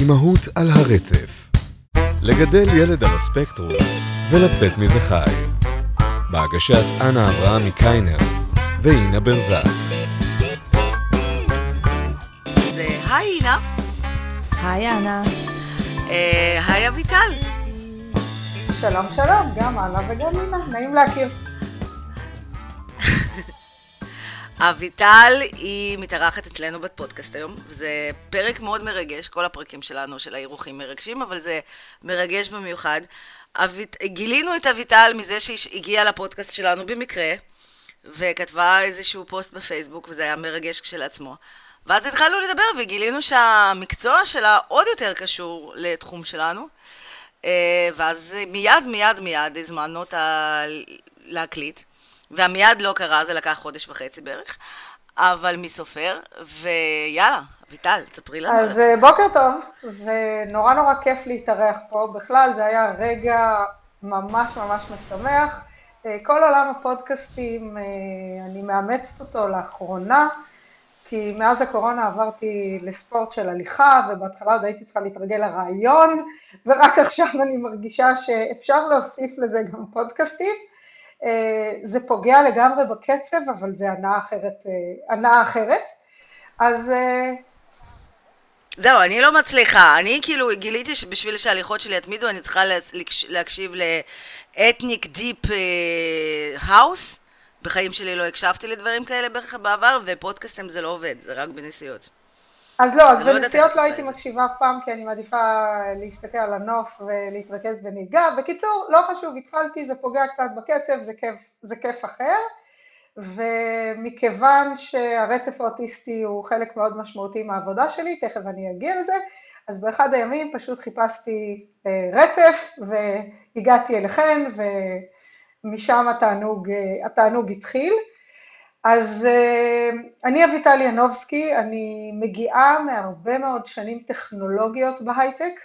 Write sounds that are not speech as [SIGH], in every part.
אימהות על הרצף. לגדל ילד על הספקטרום ולצאת מזה חי. בהגשת אנה אברהם קיינר ואינה ברזק. זה היי אינה. היי אנה. אה, היי אביטל. שלום שלום, גם אנה וגם אינה, נעים להכיר. [LAUGHS] אביטל היא מתארחת אצלנו בפודקאסט היום, זה פרק מאוד מרגש, כל הפרקים שלנו של האירוחים מרגשים, אבל זה מרגש במיוחד. אבית, גילינו את אביטל מזה שהיא הגיעה לפודקאסט שלנו במקרה, וכתבה איזשהו פוסט בפייסבוק, וזה היה מרגש כשלעצמו. ואז התחלנו לדבר וגילינו שהמקצוע שלה עוד יותר קשור לתחום שלנו. אה, ואז מיד מיד מיד הזמנו אותה להקליט. והמיד לא קרה, זה לקח חודש וחצי בערך, אבל מסופר, ויאללה, אביטל, תספרי לנו. אז אה, בוקר טוב, ונורא נורא כיף להתארח פה. בכלל, זה היה רגע ממש ממש משמח. אה, כל עולם הפודקאסטים, אה, אני מאמצת אותו לאחרונה, כי מאז הקורונה עברתי לספורט של הליכה, ובהתחלה עוד הייתי צריכה להתרגל לרעיון, ורק עכשיו אני מרגישה שאפשר להוסיף לזה גם פודקאסטים. אה, זה פוגע לגמרי בקצב, אבל זה הנאה אחרת. אה, הנאה אחרת. אז... אה, זהו, אני לא מצליחה. אני כאילו גיליתי שבשביל שההליכות שלי יתמידו, אני צריכה להקשיב ל ethnic deep house. בחיים שלי לא הקשבתי לדברים כאלה בעבר, ופודקאסטים זה לא עובד, זה רק בנסיעות. אז לא, אז לא בנסיעות לא הייתי מקשיבה אף פעם, כי אני מעדיפה להסתכל על הנוף ולהתרכז בנהיגה. בקיצור, לא חשוב, התחלתי, זה פוגע קצת בקצב, זה כיף, זה כיף אחר. ומכיוון שהרצף האוטיסטי הוא חלק מאוד משמעותי מהעבודה שלי, תכף אני אגיע לזה, אז באחד הימים פשוט חיפשתי אה, רצף והגעתי אליכן ומשם התענוג, אה, התענוג התחיל. אז אה, אני אביטל ינובסקי, אני מגיעה מהרבה מאוד שנים טכנולוגיות בהייטק,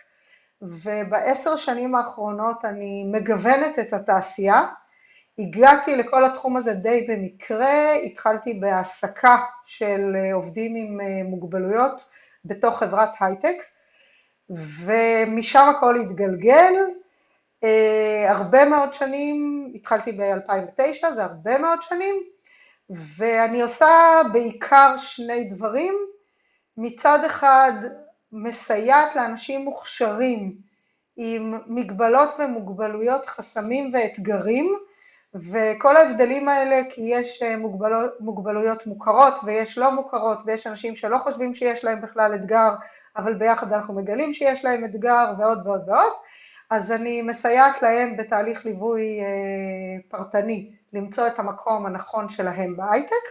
ובעשר שנים האחרונות אני מגוונת את התעשייה. הגעתי לכל התחום הזה די במקרה, התחלתי בהעסקה של אה, עובדים עם אה, מוגבלויות בתוך חברת הייטק, ומשם הכל התגלגל. הרבה מאוד שנים, התחלתי ב-2009, זה הרבה מאוד שנים, ואני עושה בעיקר שני דברים. מצד אחד מסייעת לאנשים מוכשרים עם מגבלות ומוגבלויות, חסמים ואתגרים, וכל ההבדלים האלה כי יש מוגבלות, מוגבלויות מוכרות ויש לא מוכרות ויש אנשים שלא חושבים שיש להם בכלל אתגר, אבל ביחד אנחנו מגלים שיש להם אתגר ועוד ועוד ועוד, אז אני מסייעת להם בתהליך ליווי אה, פרטני למצוא את המקום הנכון שלהם בהייטק,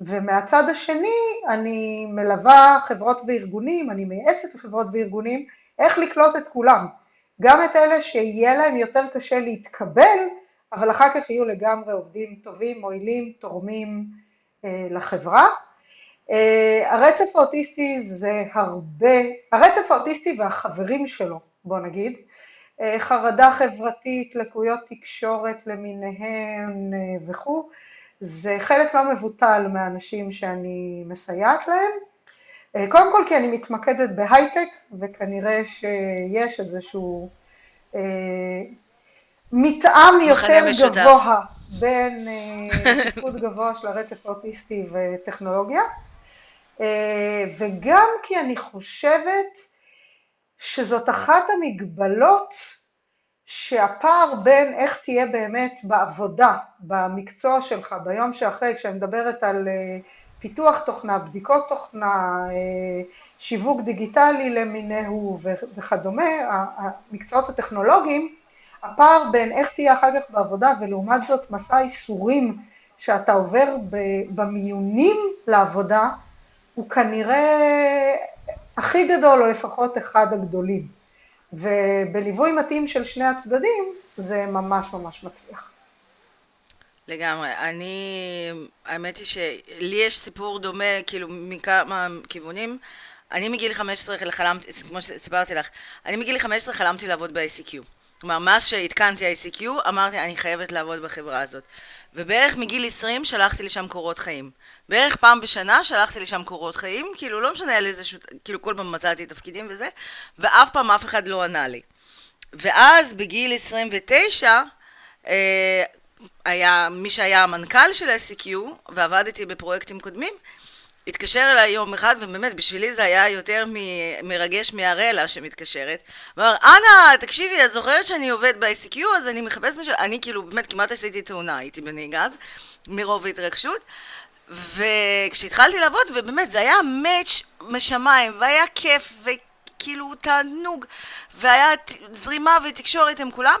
ומהצד השני אני מלווה חברות וארגונים, אני מייעצת לחברות וארגונים איך לקלוט את כולם, גם את אלה שיהיה להם יותר קשה להתקבל, אבל אחר כך יהיו לגמרי עובדים טובים, מועילים, תורמים אה, לחברה. אה, הרצף האוטיסטי זה הרבה, הרצף האוטיסטי והחברים שלו, בוא נגיד, חרדה חברתית, לקויות תקשורת למיניהן אה, וכו', זה חלק לא מבוטל מהאנשים שאני מסייעת להם. אה, קודם כל כי אני מתמקדת בהייטק, וכנראה שיש איזשהו אה, מתאם יותר משותף. גבוה בין תפקוד גבוה של הרצף האוטיסטי וטכנולוגיה, אה, וגם כי אני חושבת שזאת אחת המגבלות שהפער בין איך תהיה באמת בעבודה, במקצוע שלך, ביום שאחרי, כשאני מדברת על אה, פיתוח תוכנה, בדיקות תוכנה, אה, שיווק דיגיטלי למיניהו וכדומה, המקצועות הטכנולוגיים, הפער בין איך תהיה אחר כך בעבודה ולעומת זאת מסע איסורים שאתה עובר במיונים לעבודה, הוא כנראה הכי גדול, או לפחות אחד הגדולים. ובליווי מתאים של שני הצדדים, זה ממש ממש מצליח. לגמרי. אני, האמת היא שלי יש סיפור דומה, כאילו, מכמה כיוונים. אני מגיל 15 חלמתי, כמו שסיפרתי לך, אני מגיל 15 חלמתי לעבוד ב-ICQ. כלומר, מאז שעדכנתי ICQ, אמרתי, אני חייבת לעבוד בחברה הזאת. ובערך מגיל 20 שלחתי לשם קורות חיים. בערך פעם בשנה שלחתי לשם קורות חיים, כאילו לא משנה על איזה, כאילו כל פעם מצאתי תפקידים וזה, ואף פעם אף אחד לא ענה לי. ואז בגיל 29, אה, היה מי שהיה המנכ"ל של ה-SQ, ועבדתי בפרויקטים קודמים, התקשר אליי יום אחד, ובאמת, בשבילי זה היה יותר מ- מרגש מהרלה שמתקשרת. ואמר, אנה, תקשיבי, את זוכרת שאני עובד ב-ICQ, אז אני מחפש מישהו, אני כאילו, באמת, כמעט עשיתי תאונה, הייתי בנהיגה אז, מרוב התרגשות. וכשהתחלתי לעבוד, ובאמת, זה היה מאץ' משמיים, והיה כיף, וכאילו תענוג, והיה זרימה ותקשורת עם כולם.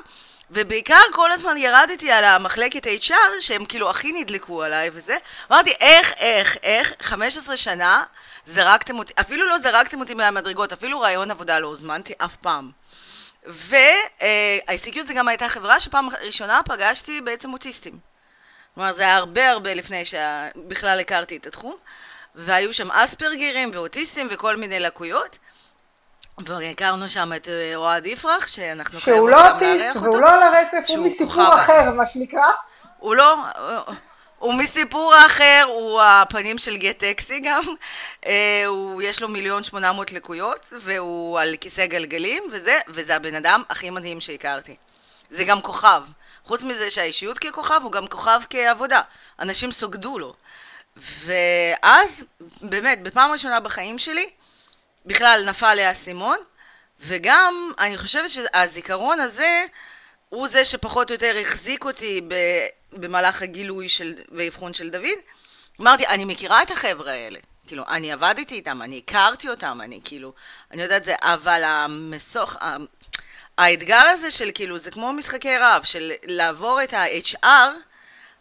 ובעיקר כל הזמן ירדתי על המחלקת HR, שהם כאילו הכי נדלקו עליי וזה. אמרתי, איך, איך, איך, 15 שנה זרקתם אותי, אפילו לא זרקתם אותי מהמדרגות, אפילו רעיון עבודה לא הוזמנתי אף פעם. ו-ICQ זה גם הייתה חברה שפעם ראשונה פגשתי בעצם אוטיסטים. כלומר, זה היה הרבה הרבה לפני שבכלל הכרתי את התחום. והיו שם אספרגרים ואוטיסטים וכל מיני לקויות. והכרנו שם את אה, אוהד יפרח, שאנחנו חייבות לא גם לארח אותו. שהוא לא אוטיסט והוא לא על הרצף, הוא מסיפור אחר, מה שנקרא. הוא לא, הוא מסיפור אחר, הוא הפנים של גט טקסי גם. אה, הוא, יש לו מיליון שמונה מאות לקויות, והוא על כיסא גלגלים, וזה, וזה הבן אדם הכי מדהים שהכרתי. זה גם כוכב. חוץ מזה שהאישיות ככוכב, הוא גם כוכב כעבודה. אנשים סוגדו לו. ואז, באמת, בפעם ראשונה בחיים שלי, בכלל נפל לי האסימון, וגם אני חושבת שהזיכרון הזה הוא זה שפחות או יותר החזיק אותי במהלך הגילוי של, ואבחון של דוד. אמרתי, אני מכירה את החבר'ה האלה. כאילו, אני עבדתי איתם, אני הכרתי אותם, אני כאילו, אני יודעת זה, אבל המסוך, האתגר הזה של כאילו, זה כמו משחקי רב, של לעבור את ה-HR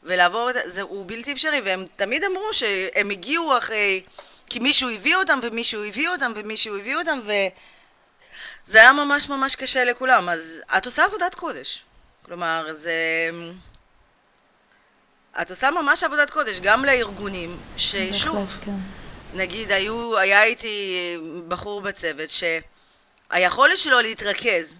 ולעבור את זה, הוא בלתי אפשרי, והם תמיד אמרו שהם הגיעו אחרי כי מישהו הביא אותם, ומישהו הביא אותם, ומישהו הביא אותם, וזה היה ממש ממש קשה לכולם. אז את עושה עבודת קודש. כלומר, זה... את עושה ממש עבודת קודש, גם לארגונים, ששוב, כן. נגיד, היו, היה איתי בחור בצוות שהיכולת שלו להתרכז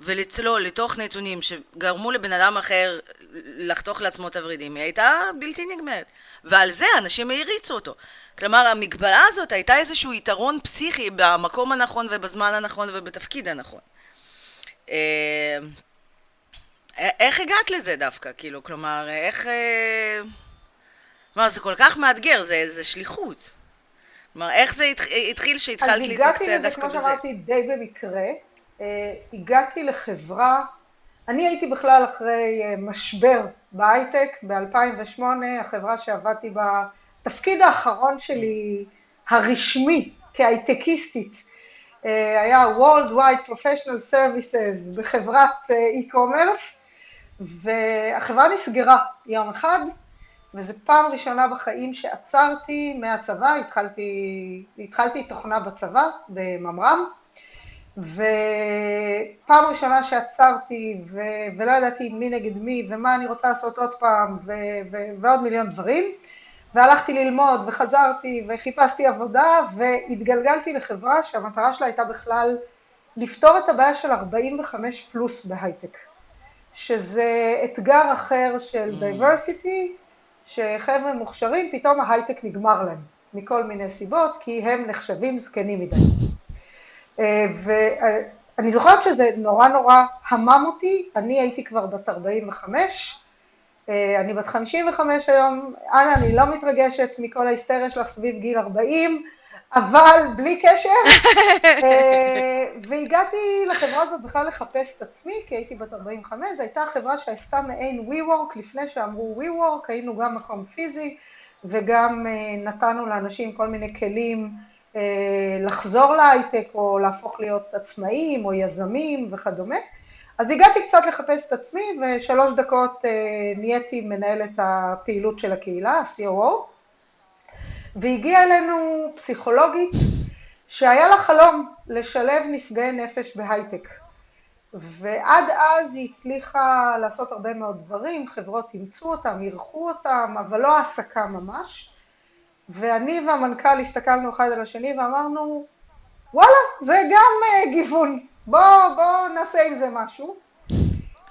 ולצלול לתוך נתונים שגרמו לבן אדם אחר לחתוך לעצמו את הוורידים, היא הייתה בלתי נגמרת. ועל זה אנשים העריצו אותו. כלומר, המגבלה הזאת הייתה איזשהו יתרון פסיכי במקום הנכון ובזמן הנכון ובתפקיד הנכון. אה, איך הגעת לזה דווקא? כאילו, כלומר, איך... אה, כלומר, זה כל כך מאתגר, זה, זה שליחות. כלומר, איך זה התחיל שהתחלת להתמקצע דווקא בזה? אז הגעתי לזה, כמו שאמרתי, די במקרה. Uh, הגעתי לחברה, אני הייתי בכלל אחרי משבר בהייטק ב-2008, החברה שעבדתי בה התפקיד האחרון שלי הרשמי כהייטקיסטית אה, היה Worldwide Professional Services בחברת אה, e-commerce והחברה נסגרה יום אחד וזו פעם ראשונה בחיים שעצרתי מהצבא, התחלתי, התחלתי תוכנה בצבא בממר"ם ופעם ראשונה שעצרתי ו, ולא ידעתי מי נגד מי ומה אני רוצה לעשות עוד פעם ו, ו, ועוד מיליון דברים והלכתי ללמוד וחזרתי וחיפשתי עבודה והתגלגלתי לחברה שהמטרה שלה הייתה בכלל לפתור את הבעיה של 45 פלוס בהייטק, שזה אתגר אחר של diversity, mm. שחבר'ה מוכשרים, פתאום ההייטק נגמר להם מכל מיני סיבות, כי הם נחשבים זקנים מדי. אה, ואני זוכרת שזה נורא נורא המם אותי, אני הייתי כבר בת 45, אה, אני בת 55 היום, אנה, אני לא מתרגשת מכל ההיסטריה שלך סביב גיל 40, אבל בלי קשר, [LAUGHS] אה, והגעתי לחברה הזאת בכלל לחפש את עצמי, כי הייתי בת 45, זו הייתה חברה שעשתה מעין WeWork, לפני שאמרו WeWork, היינו גם מקום פיזי, וגם אה, נתנו לאנשים כל מיני כלים לחזור להייטק, או להפוך להיות עצמאים, או יזמים וכדומה. אז הגעתי קצת לחפש את עצמי, ושלוש דקות אה, נהייתי מנהלת הפעילות של הקהילה, ה-COO, והגיעה אלינו פסיכולוגית שהיה לה חלום לשלב נפגעי נפש בהייטק. ועד אז היא הצליחה לעשות הרבה מאוד דברים, חברות אימצו אותם, אירחו אותם, אבל לא העסקה ממש. ואני והמנכ"ל הסתכלנו אחד על השני ואמרנו, וואלה, זה גם uh, גיוון, בואו בוא נעשה עם זה משהו.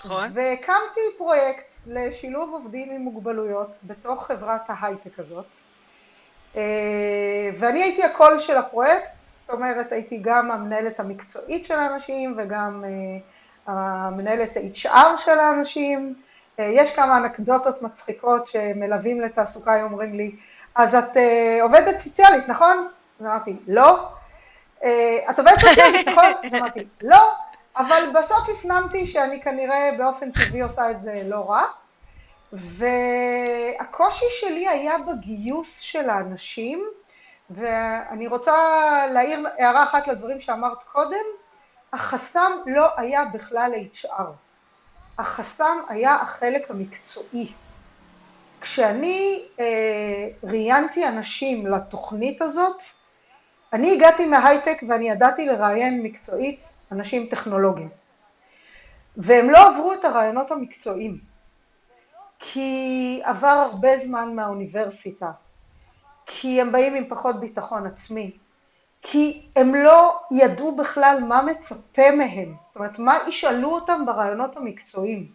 נכון. והקמתי פרויקט לשילוב עובדים עם מוגבלויות בתוך חברת ההייטק הזאת. אה, ואני הייתי הקול של הפרויקט, זאת אומרת הייתי גם המנהלת המקצועית של האנשים וגם אה, המנהלת HR של האנשים. אה, יש כמה אנקדוטות מצחיקות שמלווים לתעסוקה, הם אומרים לי, אז את עובדת סוציאלית, נכון? אז אמרתי, לא. את עובדת סוציאלית, [LAUGHS] נכון? אז אמרתי, לא. אבל בסוף הפנמתי שאני כנראה באופן טבעי עושה את זה לא רע. והקושי שלי היה בגיוס של האנשים, ואני רוצה להעיר הערה אחת לדברים שאמרת קודם, החסם לא היה בכלל HR, החסם היה החלק המקצועי. כשאני אה, ראיינתי אנשים לתוכנית הזאת, אני הגעתי מההייטק ואני ידעתי לראיין מקצועית אנשים טכנולוגיים, והם לא עברו את הרעיונות המקצועיים. כי עבר הרבה זמן מהאוניברסיטה, כי הם באים עם פחות ביטחון עצמי, כי הם לא ידעו בכלל מה מצפה מהם, זאת אומרת, מה ישאלו אותם ברעיונות המקצועיים.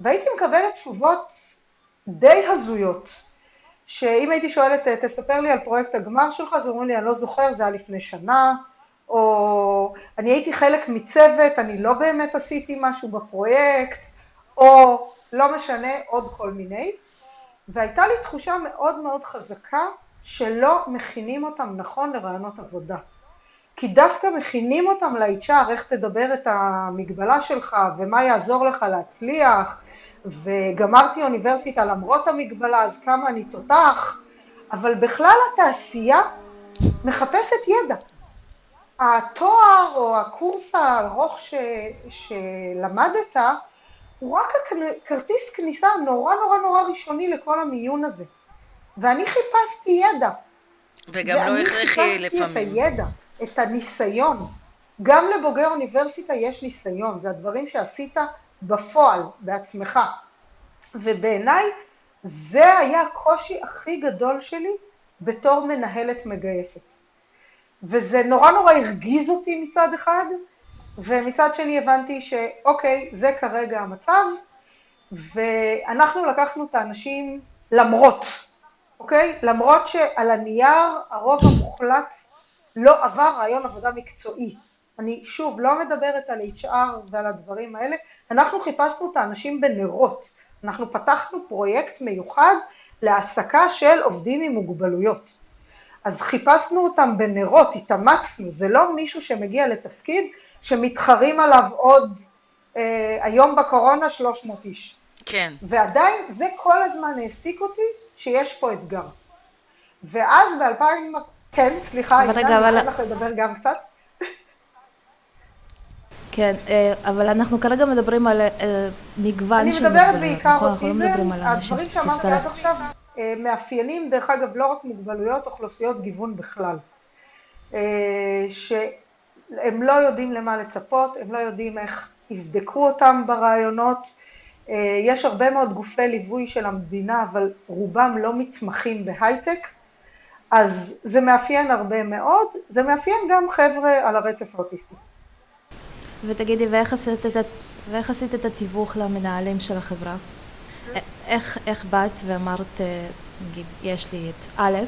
והייתי מקבלת תשובות די הזויות, שאם הייתי שואלת, תספר לי על פרויקט הגמר שלך, אז אומרים לי, אני לא זוכר, זה היה לפני שנה, או אני הייתי חלק מצוות, אני לא באמת עשיתי משהו בפרויקט, או לא משנה, עוד כל מיני. והייתה לי תחושה מאוד מאוד חזקה שלא מכינים אותם נכון לרעיונות עבודה. כי דווקא מכינים אותם ל-HR, איך תדבר את המגבלה שלך ומה יעזור לך להצליח, וגמרתי אוניברסיטה למרות המגבלה, אז כמה אני תותח, אבל בכלל התעשייה מחפשת ידע. התואר או הקורס הארוך ש, שלמדת הוא רק כרטיס כניסה נורא נורא נורא ראשוני לכל המיון הזה. ואני חיפשתי ידע. וגם לא הכרחי לפעמים. ואני חיפשתי את הידע, את הניסיון. גם לבוגר אוניברסיטה יש ניסיון, זה הדברים שעשית בפועל, בעצמך. ובעיניי זה היה הקושי הכי גדול שלי בתור מנהלת מגייסת. וזה נורא נורא הרגיז אותי מצד אחד, ומצד שני הבנתי שאוקיי, זה כרגע המצב, ואנחנו לקחנו את האנשים למרות, אוקיי? למרות שעל הנייר הרוב המוחלט לא עבר רעיון עבודה מקצועי. אני שוב לא מדברת על HR ועל הדברים האלה, אנחנו חיפשנו את האנשים בנרות, אנחנו פתחנו פרויקט מיוחד להעסקה של עובדים עם מוגבלויות. אז חיפשנו אותם בנרות, התאמצנו, זה לא מישהו שמגיע לתפקיד שמתחרים עליו עוד, אה, היום בקורונה 300 איש. כן. ועדיין זה כל הזמן העסיק אותי שיש פה אתגר. ואז ב-2000, כן, סליחה, אבל רגע, אבל... אני לך לדבר גם קצת. כן, אה, אבל אנחנו כרגע מדברים על אה, מגוון של מוגבלויות, אני מדברת בעיקר נכון? אוטיזם, הדברים שאמרתי עד עכשיו אה, מאפיינים, דרך אגב, לא רק מוגבלויות, אוכלוסיות גיוון בכלל. ש... הם לא יודעים למה לצפות, הם לא יודעים איך יבדקו אותם ברעיונות. יש הרבה מאוד גופי ליווי של המדינה, אבל רובם לא מתמחים בהייטק, אז זה מאפיין הרבה מאוד, זה מאפיין גם חבר'ה על הרצף האוטיסטי. ותגידי, ואיך עשית את, ואיך עשית את התיווך למנהלים של החברה? איך, איך באת ואמרת, אה, נגיד, יש לי את א',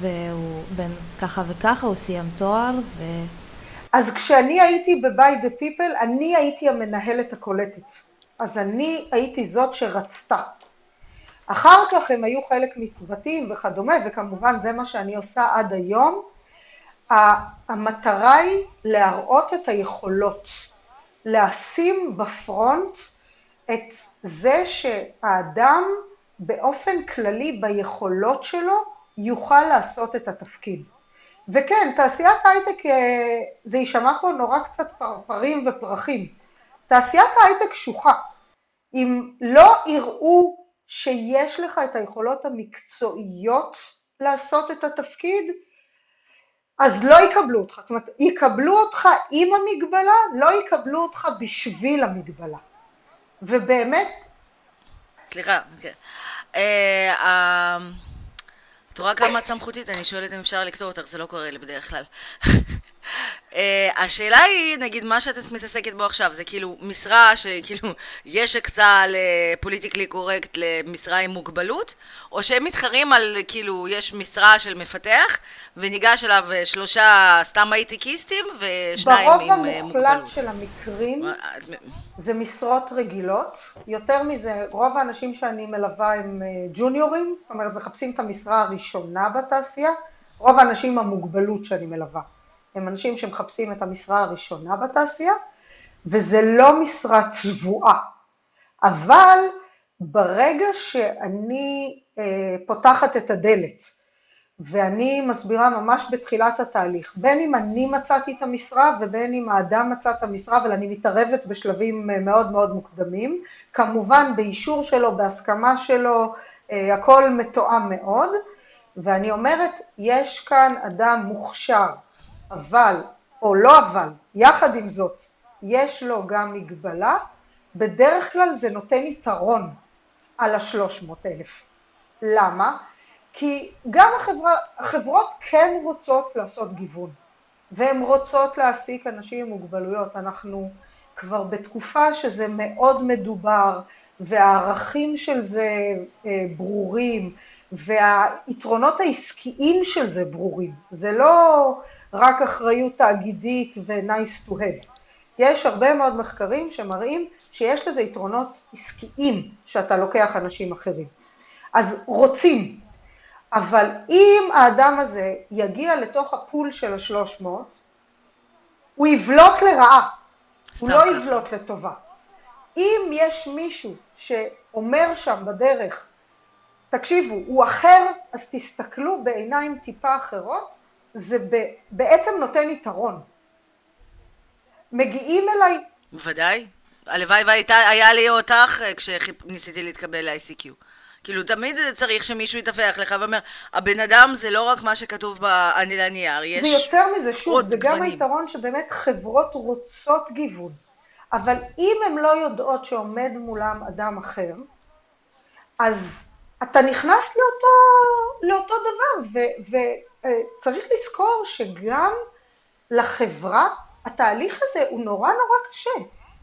והוא בן ככה וככה, הוא סיים תואר, ו... אז כשאני הייתי ב-by the people, אני הייתי המנהלת הקולטת. אז אני הייתי זאת שרצתה. אחר כך הם היו חלק מצוותים וכדומה, וכמובן זה מה שאני עושה עד היום. המטרה היא להראות את היכולות, לשים בפרונט את זה שהאדם באופן כללי ביכולות שלו יוכל לעשות את התפקיד. וכן, תעשיית הייטק, אה, זה יישמע פה נורא קצת פרפרים ופרחים. תעשיית הייטק שוחה. אם לא יראו שיש לך את היכולות המקצועיות לעשות את התפקיד, אז לא יקבלו אותך. זאת אומרת, יקבלו אותך עם המגבלה, לא יקבלו אותך בשביל המגבלה. ובאמת... סליחה, כן. אה, את רואה כמה את סמכותית? אני שואלת אם אפשר לקטוע אותך, זה לא קורה לי בדרך כלל. אה, השאלה היא, נגיד, מה שאת מתעסקת בו עכשיו, זה כאילו משרה שכאילו יש הקצה לפוליטיקלי קורקט למשרה עם מוגבלות, או שהם מתחרים על, כאילו, יש משרה של מפתח, וניגש אליו שלושה סתם הייטקיסטים, ושניים עם מוגבלות. ברוב המוחלט של המקרים זה משרות רגילות. יותר מזה, רוב האנשים שאני מלווה הם ג'וניורים, זאת אומרת, מחפשים את המשרה הראשונה בתעשייה. רוב האנשים עם המוגבלות שאני מלווה. הם אנשים שמחפשים את המשרה הראשונה בתעשייה, וזה לא משרה צבועה. אבל ברגע שאני אה, פותחת את הדלת, ואני מסבירה ממש בתחילת התהליך, בין אם אני מצאתי את המשרה ובין אם האדם מצא את המשרה, אבל אני מתערבת בשלבים אה, מאוד מאוד מוקדמים, כמובן באישור שלו, בהסכמה שלו, אה, הכל מתואם מאוד, ואני אומרת, יש כאן אדם מוכשר, אבל, או לא אבל, יחד עם זאת, יש לו גם מגבלה, בדרך כלל זה נותן יתרון על השלוש מאות אלף. למה? כי גם החברה, החברות כן רוצות לעשות גיוון, והן רוצות להעסיק אנשים עם מוגבלויות. אנחנו כבר בתקופה שזה מאוד מדובר, והערכים של זה אה, ברורים, והיתרונות העסקיים של זה ברורים. זה לא רק אחריות תאגידית ו-nice to have. יש הרבה מאוד מחקרים שמראים שיש לזה יתרונות עסקיים שאתה לוקח אנשים אחרים. אז רוצים, אבל אם האדם הזה יגיע לתוך הפול של השלוש מאות, הוא יבלוט לרעה, הוא לא יבלוט לטובה. אם יש מישהו שאומר שם בדרך, תקשיבו, הוא אחר, אז תסתכלו בעיניים טיפה אחרות, זה בעצם נותן יתרון. מגיעים אליי... בוודאי. הלוואי והיה לי אותך אה, כשניסיתי להתקבל ל-ICQ. כאילו, תמיד צריך שמישהו יתפח לך ואומר, הבן אדם זה לא רק מה שכתוב על הנייר, יש זה יותר מזה, שוב, זה גם היתרון שבאמת חברות רוצות גיוון. אבל אם הן לא יודעות שעומד מולם אדם אחר, אז אתה נכנס לאותו, לאותו דבר, וצריך לזכור שגם לחברה התהליך הזה הוא נורא נורא קשה.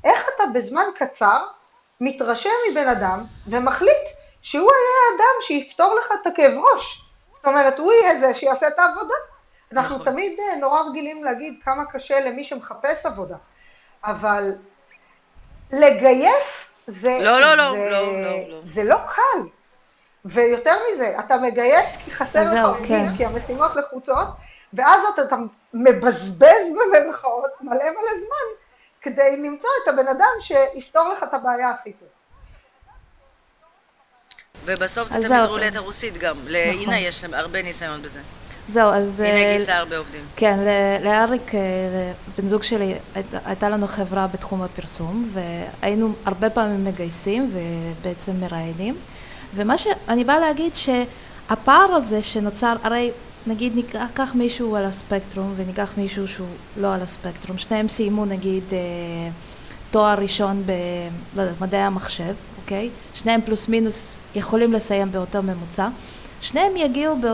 איך אתה בזמן קצר מתרשם מבן אדם ומחליט שהוא יהיה האדם שיפתור לך את הכאב ראש. זאת אומרת, הוא יהיה זה שיעשה את העבודה. אנחנו נכון. תמיד אה, נורא רגילים להגיד כמה קשה למי שמחפש עבודה, אבל לגייס זה, לא, לא, לא, זה, לא, לא, לא. זה לא קל. ויותר מזה, אתה מגייס כי חסר לך עובדים, כן. כי המשימות לחוצות, ואז אתה מבזבז במרכאות מלא מלא זמן כדי למצוא את הבן אדם שיפתור לך את הבעיה הכי טוב. ובסוף זה תמיד רולטה רוסית גם, לאינה נכון. יש הרבה ניסיון בזה. זהו, אז... הנה אה, גייסה הרבה עובדים. כן, לאריק, אה, בן זוג שלי, הייתה לנו חברה בתחום הפרסום, והיינו הרבה פעמים מגייסים ובעצם מראיינים. ומה שאני באה להגיד שהפער הזה שנוצר, הרי נגיד ניקח מישהו על הספקטרום וניקח מישהו שהוא לא על הספקטרום, שניהם סיימו נגיד אה, תואר ראשון במדעי לא המחשב, אוקיי? שניהם פלוס מינוס יכולים לסיים באותו ממוצע, שניהם יגיעו ב...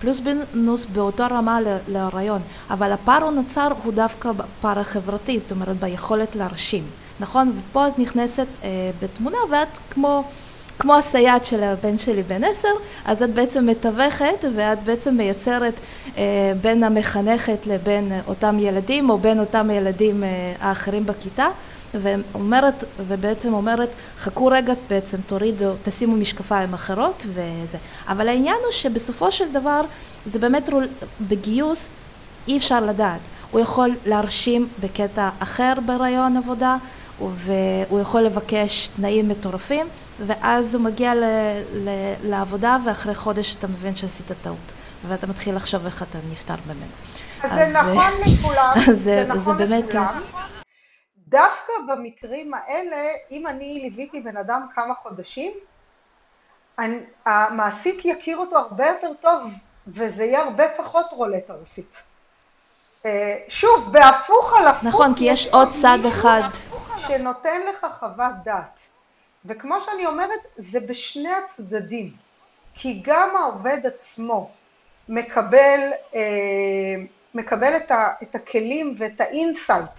פלוס מינוס באותו רמה להיריון, אבל הפער הוא נוצר הוא דווקא בפער החברתי, זאת אומרת ביכולת להרשים, נכון? ופה את נכנסת אה, בתמונה ואת כמו כמו הסייעת של הבן שלי בן עשר, אז את בעצם מתווכת ואת בעצם מייצרת אה, בין המחנכת לבין אותם ילדים או בין אותם ילדים אה, האחרים בכיתה ואומרת, ובעצם אומרת חכו רגע בעצם תורידו, תשימו משקפיים אחרות וזה. אבל העניין הוא שבסופו של דבר זה באמת רול, בגיוס אי אפשר לדעת. הוא יכול להרשים בקטע אחר ברעיון עבודה והוא יכול לבקש תנאים מטורפים, ואז הוא מגיע ל, ל, לעבודה, ואחרי חודש אתה מבין שעשית טעות, ואתה מתחיל לחשוב איך אתה נפטר ממנו. אז זה נכון לכולם, זה, נכון זה באמת... לכולם. דווקא במקרים האלה, אם אני ליוויתי בן אדם כמה חודשים, אני, המעסיק יכיר אותו הרבה יותר טוב, וזה יהיה הרבה פחות רולטה רוסית. אה, שוב, בהפוך על הפוך. נכון, כי יש עוד צד אחד. שנותן לך חוות דעת. וכמו שאני אומרת, זה בשני הצדדים. כי גם העובד עצמו מקבל אה, מקבל את, ה, את הכלים ואת ה insight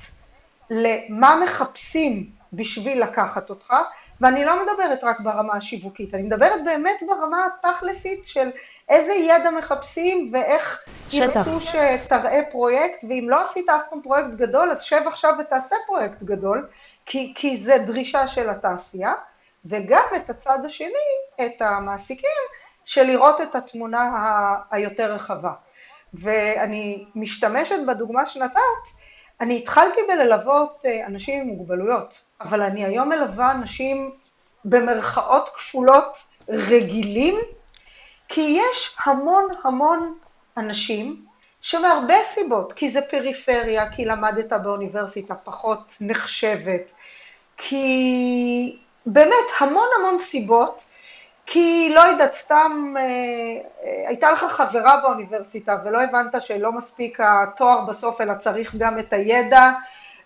למה מחפשים בשביל לקחת אותך, ואני לא מדברת רק ברמה השיווקית, אני מדברת באמת ברמה התכלסית של איזה ידע מחפשים ואיך ירצו שתראה פרויקט, ואם לא עשית אף פעם פרויקט גדול, אז שב עכשיו ותעשה פרויקט גדול, כי, כי זה דרישה של התעשייה, וגם את הצד השני, את המעסיקים, של לראות את התמונה ה- היותר רחבה. ואני משתמשת בדוגמה שנתת, אני התחלתי בללוות אה, אנשים עם מוגבלויות, אבל אני היום מלווה אנשים במרכאות כפולות רגילים, כי יש המון המון אנשים שמהרבה סיבות, כי זה פריפריה, כי למדת באוניברסיטה פחות נחשבת, כי באמת המון המון סיבות, כי לא יודעת, סתם אה, אה, הייתה לך חברה באוניברסיטה ולא הבנת שלא מספיק התואר בסוף, אלא צריך גם את הידע,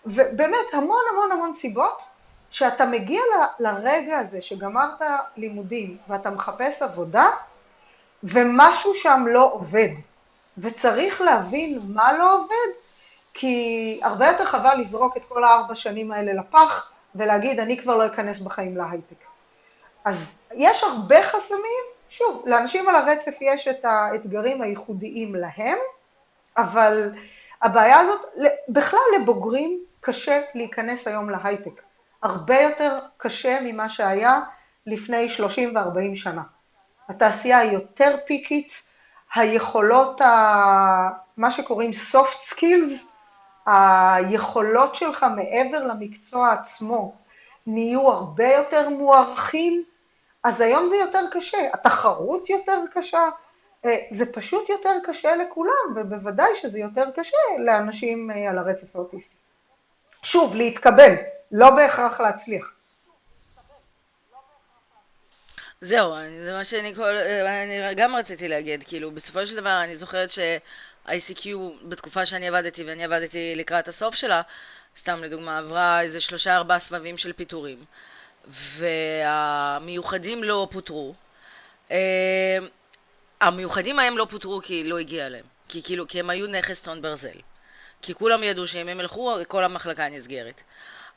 ובאמת המון המון המון סיבות, שאתה מגיע ל, לרגע הזה שגמרת לימודים ואתה מחפש עבודה, ומשהו שם לא עובד, וצריך להבין מה לא עובד, כי הרבה יותר חבל לזרוק את כל הארבע שנים האלה לפח ולהגיד אני כבר לא אכנס בחיים להייטק. אז יש הרבה חסמים, שוב, לאנשים על הרצף יש את האתגרים הייחודיים להם, אבל הבעיה הזאת, בכלל לבוגרים קשה להיכנס היום להייטק. הרבה יותר קשה ממה שהיה לפני 30 ו-40 שנה. התעשייה היא יותר פיקית, היכולות, ה... מה שקוראים soft skills, היכולות שלך מעבר למקצוע עצמו נהיו הרבה יותר מוערכים, אז היום זה יותר קשה, התחרות יותר קשה, אה, זה פשוט יותר קשה לכולם, ובוודאי שזה יותר קשה לאנשים אה, על הרצף האוטיסטי. שוב, להתקבל, לא בהכרח להצליח. זהו, זה מה שאני כל... אני גם רציתי להגיד, כאילו, בסופו של דבר אני זוכרת ש-ICQ בתקופה שאני עבדתי, ואני עבדתי לקראת הסוף שלה, סתם לדוגמה, עברה איזה שלושה ארבעה סבבים של פיטורים, והמיוחדים לא פוטרו. אה, המיוחדים ההם לא פוטרו כי לא הגיע להם, כי כאילו, כי הם היו נכס טון ברזל. כי כולם ידעו שאם הם ילכו, כל המחלקה נסגרת.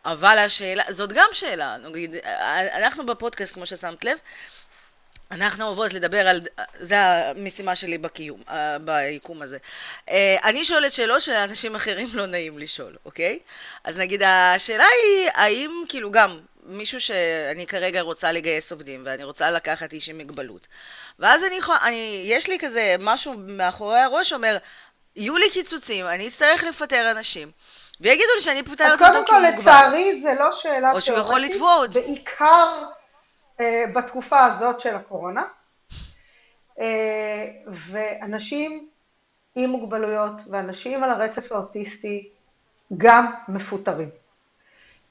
אבל השאלה, זאת גם שאלה, נגיד, אנחנו בפודקאסט, כמו ששמת לב, אנחנו אוהבות לדבר על, זה המשימה שלי בקיום, אה, ביקום הזה. אה, אני שואלת שאלות שלאנשים אחרים לא נעים לשאול, אוקיי? אז נגיד, השאלה היא, האם כאילו גם מישהו שאני כרגע רוצה לגייס עובדים, ואני רוצה לקחת איש עם מגבלות, ואז אני, אני, יש לי כזה משהו מאחורי הראש שאומר, יהיו לי קיצוצים, אני אצטרך לפטר אנשים. ויגידו לי שאני פותרת אותו כי הוא מוגבל. אז קודם כל, לצערי, זה לא שאלה תיאורטית. או שהוא יכול לתבוע אותי. בעיקר אה, בתקופה הזאת של הקורונה. אה, ואנשים עם מוגבלויות ואנשים על הרצף האוטיסטי גם מפוטרים.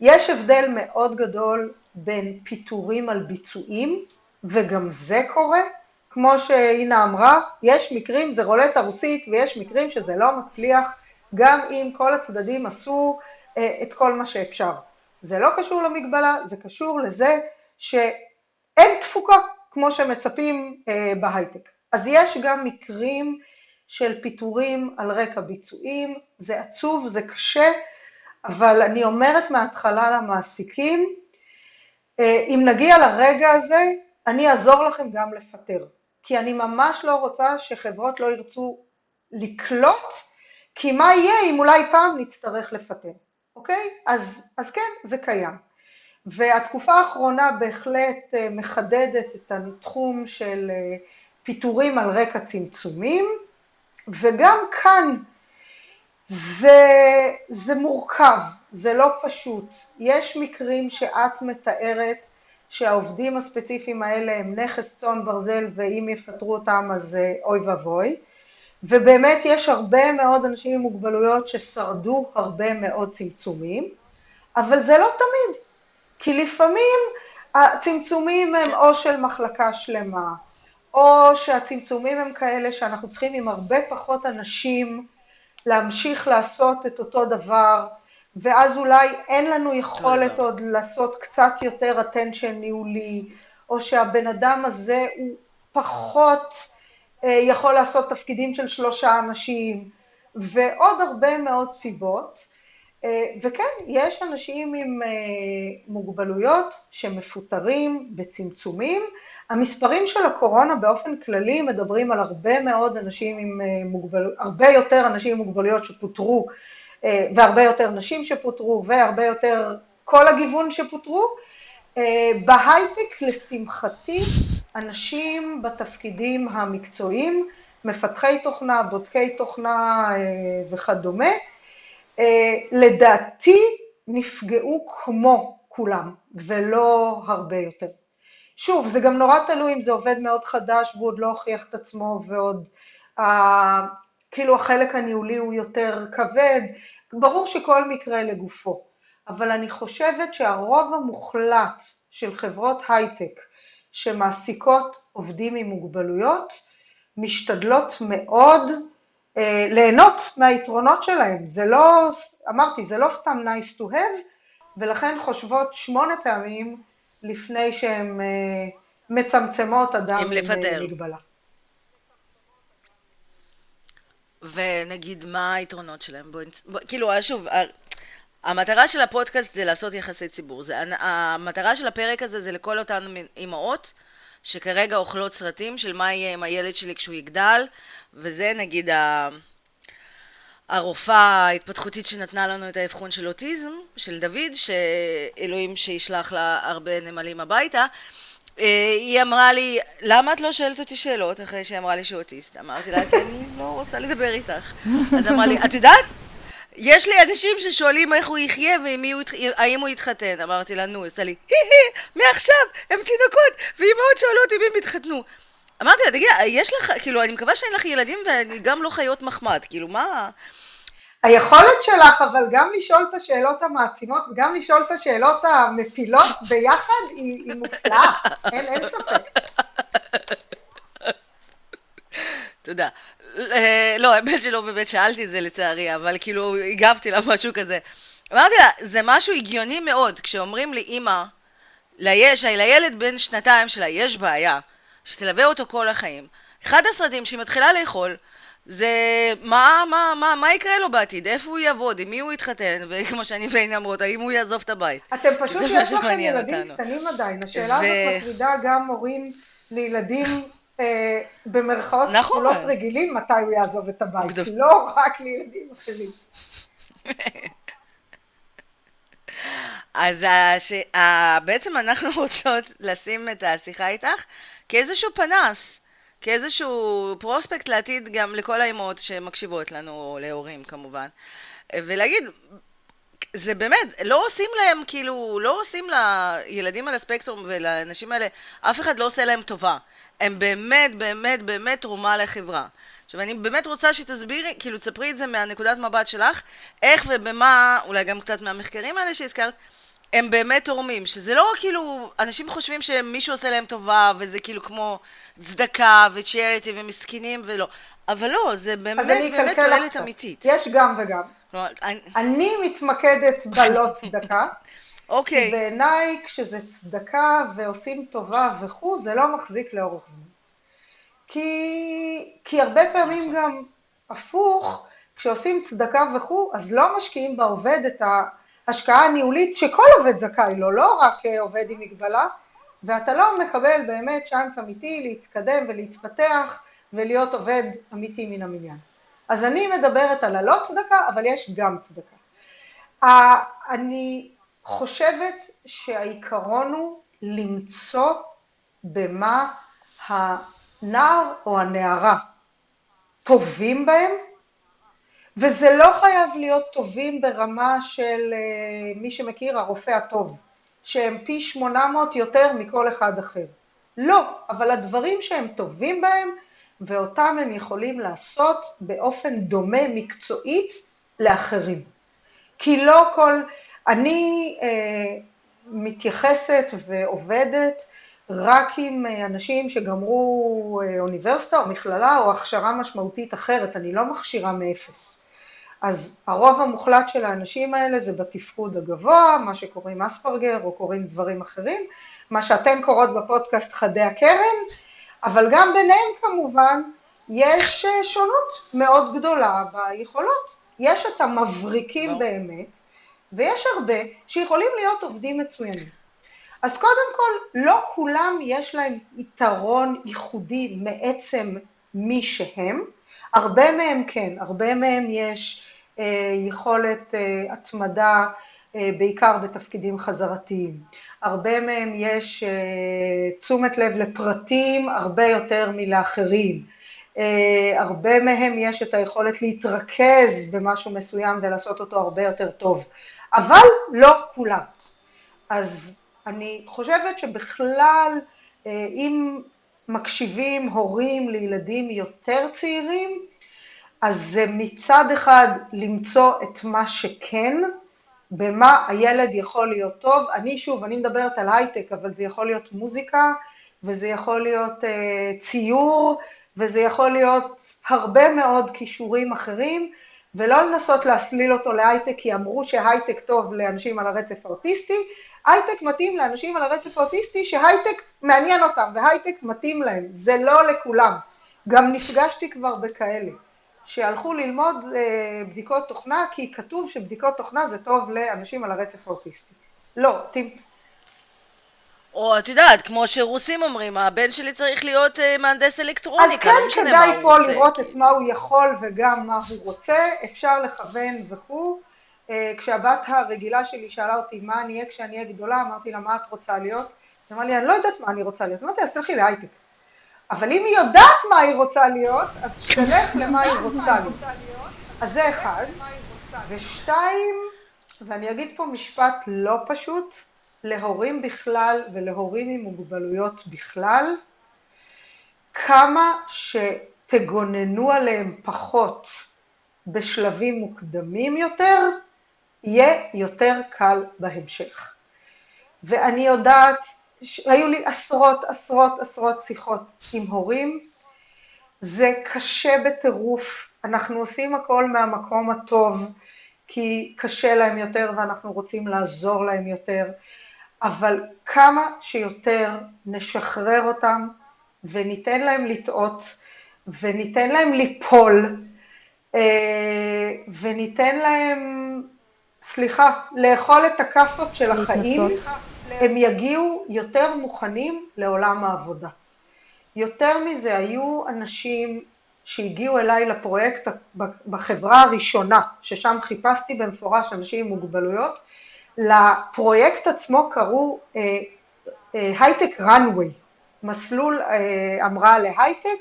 יש הבדל מאוד גדול בין פיטורים על ביצועים, וגם זה קורה, כמו שהינה אמרה, יש מקרים, זה רולטה רוסית, ויש מקרים שזה לא מצליח, גם אם כל הצדדים עשו אה, את כל מה שאפשר. זה לא קשור למגבלה, זה קשור לזה שאין תפוקה כמו שמצפים אה, בהייטק. אז יש גם מקרים של פיטורים על רקע ביצועים, זה עצוב, זה קשה, אבל אני אומרת מההתחלה למעסיקים, אה, אם נגיע לרגע הזה, אני אעזור לכם גם לפטר. כי אני ממש לא רוצה שחברות לא ירצו לקלוט, כי מה יהיה אם אולי פעם נצטרך לפטר, אוקיי? אז, אז כן, זה קיים. והתקופה האחרונה בהחלט אה, מחדדת את התחום של אה, פיטורים על רקע צמצומים, וגם כאן זה, זה מורכב, זה לא פשוט. יש מקרים שאת מתארת שהעובדים הספציפיים האלה הם נכס צאן ברזל ואם יפטרו אותם אז אה, אוי ואבוי. ובאמת יש הרבה מאוד אנשים עם מוגבלויות ששרדו הרבה מאוד צמצומים, אבל זה לא תמיד, כי לפעמים הצמצומים הם או של מחלקה שלמה, או שהצמצומים הם כאלה שאנחנו צריכים עם הרבה פחות אנשים להמשיך לעשות את אותו דבר, ואז אולי אין לנו יכולת עוד לעשות קצת יותר attention ניהולי, או שהבן אדם הזה הוא פחות אה, יכול לעשות תפקידים של שלושה אנשים, ועוד הרבה מאוד סיבות. אה, וכן, יש אנשים עם אה, מוגבלויות שמפוטרים בצמצומים. המספרים של הקורונה באופן כללי מדברים על הרבה מאוד אנשים עם מוגבלויות, הרבה יותר אנשים עם מוגבלויות שפוטרו והרבה יותר נשים שפוטרו והרבה יותר כל הגיוון שפוטרו. בהייטק לשמחתי אנשים בתפקידים המקצועיים, מפתחי תוכנה, בודקי תוכנה אה, וכדומה, אה, לדעתי נפגעו כמו כולם ולא הרבה יותר. שוב, זה גם נורא תלוי אם זה עובד מאוד חדש והוא עוד לא הוכיח את עצמו ועוד אה, כאילו החלק הניהולי הוא יותר כבד, ברור שכל מקרה לגופו, אבל אני חושבת שהרוב המוחלט של חברות הייטק שמעסיקות עובדים עם מוגבלויות, משתדלות מאוד אה, ליהנות מהיתרונות שלהם. זה לא, אמרתי, זה לא סתם nice to have, ולכן חושבות שמונה פעמים לפני שהן אה, מצמצמות אדם עם לפטר. מגבלה. ונגיד, מה היתרונות שלהם? בוא, בוא, כאילו, שוב, המטרה של הפודקאסט זה לעשות יחסי ציבור. זה, המטרה של הפרק הזה זה לכל אותן אימהות שכרגע אוכלות סרטים של מה יהיה עם הילד שלי כשהוא יגדל, וזה נגיד ה... הרופאה ההתפתחותית שנתנה לנו את האבחון של אוטיזם, של דוד, שאלוהים שישלח לה הרבה נמלים הביתה, אה, היא אמרה לי, למה את לא שואלת אותי שאלות אחרי שהיא אמרה לי שהוא אוטיסט? אמרתי לה, כי אני לא רוצה לדבר איתך. אז אמרה לי, את יודעת? יש לי אנשים ששואלים איך הוא יחיה והאם הוא יתחתן. אמרתי לה, נו, עשה לי, מעכשיו, הם תינוקות, ואימהות שואלות אם הם יתחתנו. אמרתי לה, תגידי, יש לך, כאילו, אני מקווה שאין לך ילדים ואני גם לא חיות מחמד, כאילו, מה... היכולת שלך, אבל גם לשאול את השאלות המעצימות וגם לשאול את השאלות המפילות ביחד היא, היא מופלאה, אין, אין ספק. תודה. אה, לא, האמת שלא באמת שאלתי את זה לצערי, אבל כאילו הגבתי לה משהו כזה. אמרתי לה, זה משהו הגיוני מאוד, כשאומרים לי, אימא, ליש, לילד בן שנתיים שלה יש בעיה, שתלווה אותו כל החיים. אחד הסרטים שהיא מתחילה לאכול, זה מה, מה, מה, מה יקרה לו בעתיד, איפה הוא יעבוד, עם מי הוא יתחתן, [LAUGHS] וכמו שאני ואין אומרות, האם הוא יעזוב את הבית. אתם פשוט, יש לכם ילדים אותנו. קטנים עדיין, השאלה ו... הזאת מטרידה גם הורים לילדים אה, במרכאות נכון. כפולות רגילים מתי הוא יעזוב את הבית, גדול. לא רק לילדים אחרים. [LAUGHS] אז הש... בעצם אנחנו [LAUGHS] רוצות לשים את השיחה איתך כאיזשהו פנס, כאיזשהו פרוספקט לעתיד גם לכל האימהות שמקשיבות לנו, או להורים כמובן, ולהגיד, זה באמת, לא עושים להם, כאילו, לא עושים לילדים על הספקטרום ולאנשים האלה, אף אחד לא עושה להם טובה. הם באמת, באמת, באמת תרומה לחברה. עכשיו, אני באמת רוצה שתסבירי, כאילו, תספרי את זה מהנקודת מבט שלך, איך ובמה, אולי גם קצת מהמחקרים האלה שהזכרת, הם באמת תורמים, שזה לא כאילו, אנשים חושבים שמישהו עושה להם טובה, וזה כאילו כמו צדקה וצ'ריטי ומסכנים ולא, אבל לא, זה באמת באמת תועלת אמיתית. יש גם וגם. לא, אני... אני מתמקדת בלא צדקה. אוקיי. כי בעיניי כשזה צדקה ועושים טובה וכו', זה לא מחזיק לאורך זמן. כי, כי הרבה פעמים נכון. גם הפוך, כשעושים צדקה וכו', אז לא משקיעים בעובד את ההשקעה הניהולית שכל עובד זכאי לו, לא רק אה, עובד עם מגבלה, ואתה לא מקבל באמת צ'אנס אמיתי להתקדם ולהתפתח ולהיות עובד אמיתי מן המניין. אז אני מדברת על הלא צדקה, אבל יש גם צדקה. אני חושבת שהעיקרון הוא למצוא במה הנער או הנערה טובים בהם, וזה לא חייב להיות טובים ברמה של אה, מי שמכיר הרופא הטוב, שהם פי 800 יותר מכל אחד אחר. לא, אבל הדברים שהם טובים בהם ואותם הם יכולים לעשות באופן דומה מקצועית לאחרים. כי לא כל, אני אה, מתייחסת ועובדת רק עם אה, אנשים שגמרו אה, אוניברסיטה או מכללה או הכשרה משמעותית אחרת, אני לא מכשירה מאפס. אז הרוב המוחלט של האנשים האלה זה בתפקוד הגבוה, מה שקוראים אספרגר או קוראים דברים אחרים, מה שאתן קוראות בפודקאסט חדי הקרן, אבל גם ביניהם כמובן יש אה, שונות מאוד גדולה ביכולות. יש את המבריקים לא. באמת, ויש הרבה שיכולים להיות עובדים מצוינים. אז קודם כל, לא כולם יש להם יתרון ייחודי מעצם מי שהם, הרבה מהם כן, הרבה מהם יש יכולת אה, התמדה אה, בעיקר בתפקידים חזרתיים. הרבה מהם יש אה, תשומת לב לפרטים הרבה יותר מלאחרים. אה, הרבה מהם יש את היכולת להתרכז במשהו מסוים ולעשות אותו הרבה יותר טוב. אבל לא כולם. אז אני חושבת שבכלל, אם מקשיבים הורים לילדים יותר צעירים, אז זה מצד אחד למצוא את מה שכן, במה הילד יכול להיות טוב. אני שוב, אני מדברת על הייטק, אבל זה יכול להיות מוזיקה, וזה יכול להיות uh, ציור, וזה יכול להיות הרבה מאוד כישורים אחרים, ולא לנסות להסליל אותו להייטק, כי אמרו שהייטק טוב לאנשים על הרצף האוטיסטי, הייטק מתאים לאנשים על הרצף האוטיסטי שהייטק מעניין אותם, והייטק מתאים להם, זה לא לכולם. גם נפגשתי כבר בכאלה. שהלכו ללמוד אה, בדיקות תוכנה כי כתוב שבדיקות תוכנה זה טוב לאנשים על הרצף האוטיסטי. לא, טיפ. או את יודעת, כמו שרוסים אומרים, הבן שלי צריך להיות אה, מהנדס אלקטרוניקה, לא משנה מה הוא רוצה. אז כן כדאי פה לראות את מה הוא יכול וגם מה הוא רוצה, אפשר לכוון וכו'. אה, כשהבת הרגילה שלי שאלה אותי מה אני אהיה כשאני אהיה גדולה, אמרתי לה מה את רוצה להיות? היא אמרה לי אני לא יודעת מה אני רוצה להיות, אמרתי לה אז תלכי להייטק. אבל אם היא יודעת מה היא רוצה להיות, אז שתלך למה היא רוצה להיות. אז זה אחד. ושתיים, ואני אגיד פה משפט לא פשוט, להורים בכלל ולהורים עם מוגבלויות בכלל, כמה שתגוננו עליהם פחות בשלבים מוקדמים יותר, יהיה יותר קל בהמשך. ואני יודעת היו לי עשרות עשרות עשרות שיחות עם הורים, זה קשה בטירוף, אנחנו עושים הכל מהמקום הטוב, כי קשה להם יותר ואנחנו רוצים לעזור להם יותר, אבל כמה שיותר נשחרר אותם וניתן להם לטעות וניתן להם ליפול אה, וניתן להם, סליחה, לאכול את הכאפות של החיים. להתנסות. הם יגיעו יותר מוכנים לעולם העבודה. יותר מזה, היו אנשים שהגיעו אליי לפרויקט בחברה הראשונה, ששם חיפשתי במפורש אנשים עם מוגבלויות, לפרויקט עצמו קראו הייטק uh, ראנוויי, uh, מסלול uh, המראה להייטק,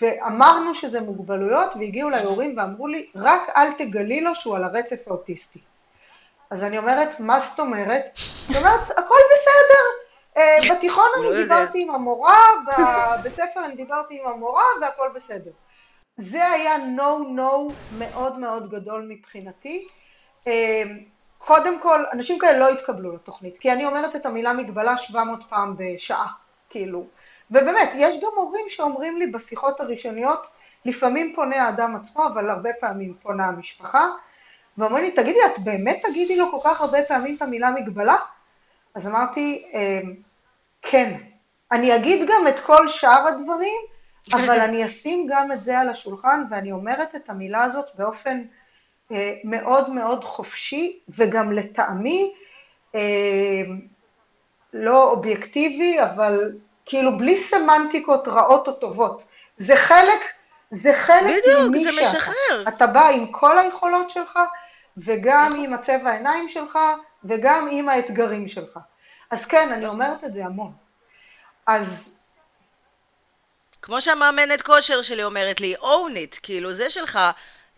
ואמרנו שזה מוגבלויות, והגיעו אליי הורים ואמרו לי, רק אל תגלי לו שהוא על הרצף האוטיסטי. אז אני אומרת, מה זאת אומרת? היא אומרת, הכל בסדר. אה, [LAUGHS] בתיכון אני לא דיברתי עם המורה, בבית ספר אני דיברתי עם המורה והכל בסדר. זה היה no-no מאוד מאוד גדול מבחינתי. אה, קודם כל, אנשים כאלה לא התקבלו לתוכנית, כי אני אומרת את המילה מגבלה 700 פעם בשעה, כאילו. ובאמת, יש גם הורים שאומרים לי בשיחות הראשוניות, לפעמים פונה האדם עצמו, אבל הרבה פעמים פונה המשפחה, ואומרים לי, תגידי, את באמת תגידי לו כל כך הרבה פעמים את המילה מגבלה? אז אמרתי, אמ, כן. אני אגיד גם את כל שאר הדברים, אבל אני אשים גם את זה על השולחן, ואני אומרת את המילה הזאת באופן אה, מאוד מאוד חופשי, וגם לטעמי, אה, לא אובייקטיבי, אבל כאילו בלי סמנטיקות רעות או טובות. זה חלק, זה חלק ממי שאתה. בדיוק, זה משחרר. אתה בא עם כל היכולות שלך, וגם נכון. עם הצבע העיניים שלך, וגם עם האתגרים שלך. אז כן, אני אומרת את זה המון. אז... כמו שהמאמנת כושר שלי אומרת לי, own it, כאילו זה שלך,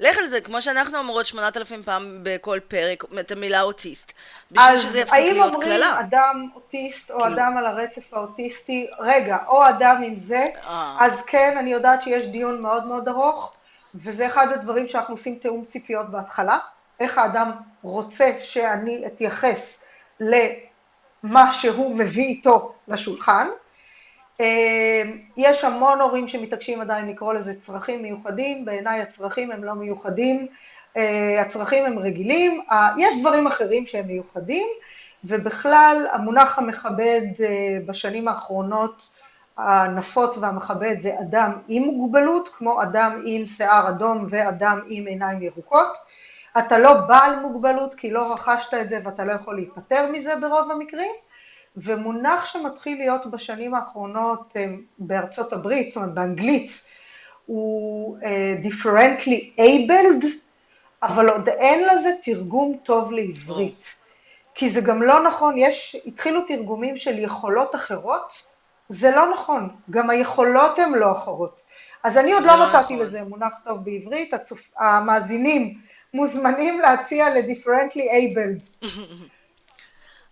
לך על זה, כמו שאנחנו אומרות שמונת אלפים פעם בכל פרק, את המילה אוטיסט, בשביל שזה יפסיק להיות קללה. אז האם אומרים אדם אוטיסט או כאילו. אדם על הרצף האוטיסטי, רגע, או אדם עם זה, אה. אז כן, אני יודעת שיש דיון מאוד מאוד ארוך, וזה אחד הדברים שאנחנו עושים תיאום ציפיות בהתחלה. איך האדם רוצה שאני אתייחס למה שהוא מביא איתו לשולחן. אה, יש המון הורים שמתעקשים עדיין לקרוא לזה צרכים מיוחדים, בעיניי הצרכים הם לא מיוחדים, אה, הצרכים הם רגילים, יש דברים אחרים שהם מיוחדים, ובכלל המונח המכבד אה, בשנים האחרונות הנפוץ והמכבד זה אדם עם מוגבלות, כמו אדם עם שיער אדום ואדם עם עיניים ירוקות. אתה לא בעל מוגבלות כי לא רכשת את זה ואתה לא יכול להיפטר מזה ברוב המקרים. ומונח שמתחיל להיות בשנים האחרונות אה, בארצות הברית, זאת אומרת באנגלית, הוא uh, differently abled, אבל עוד אין לזה תרגום טוב לעברית. כי זה גם לא נכון, יש, התחילו תרגומים של יכולות אחרות, זה לא נכון, גם היכולות הן לא אחרות. אז אני עוד לא, לא מצאתי נכון. לזה מונח טוב בעברית, הצופ... המאזינים מוזמנים להציע ל-differently abled.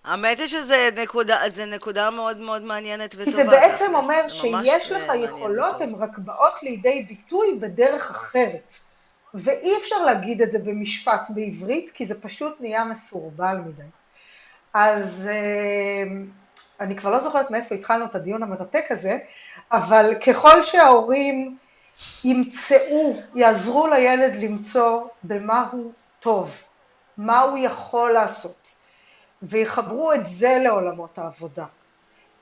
האמת היא שזה נקודה, נקודה מאוד מאוד מעניינת וטובה. כי זה בעצם אומר שיש לך יכולות, הן רק באות לידי ביטוי בדרך אחרת. ואי אפשר להגיד את זה במשפט בעברית, כי זה פשוט נהיה מסורבל מדי. אז אה, אני כבר לא זוכרת מאיפה התחלנו את הדיון המרתק הזה, אבל ככל שההורים ימצאו, יעזרו לילד למצוא במה הוא טוב, מה הוא יכול לעשות, ויחברו את זה לעולמות העבודה.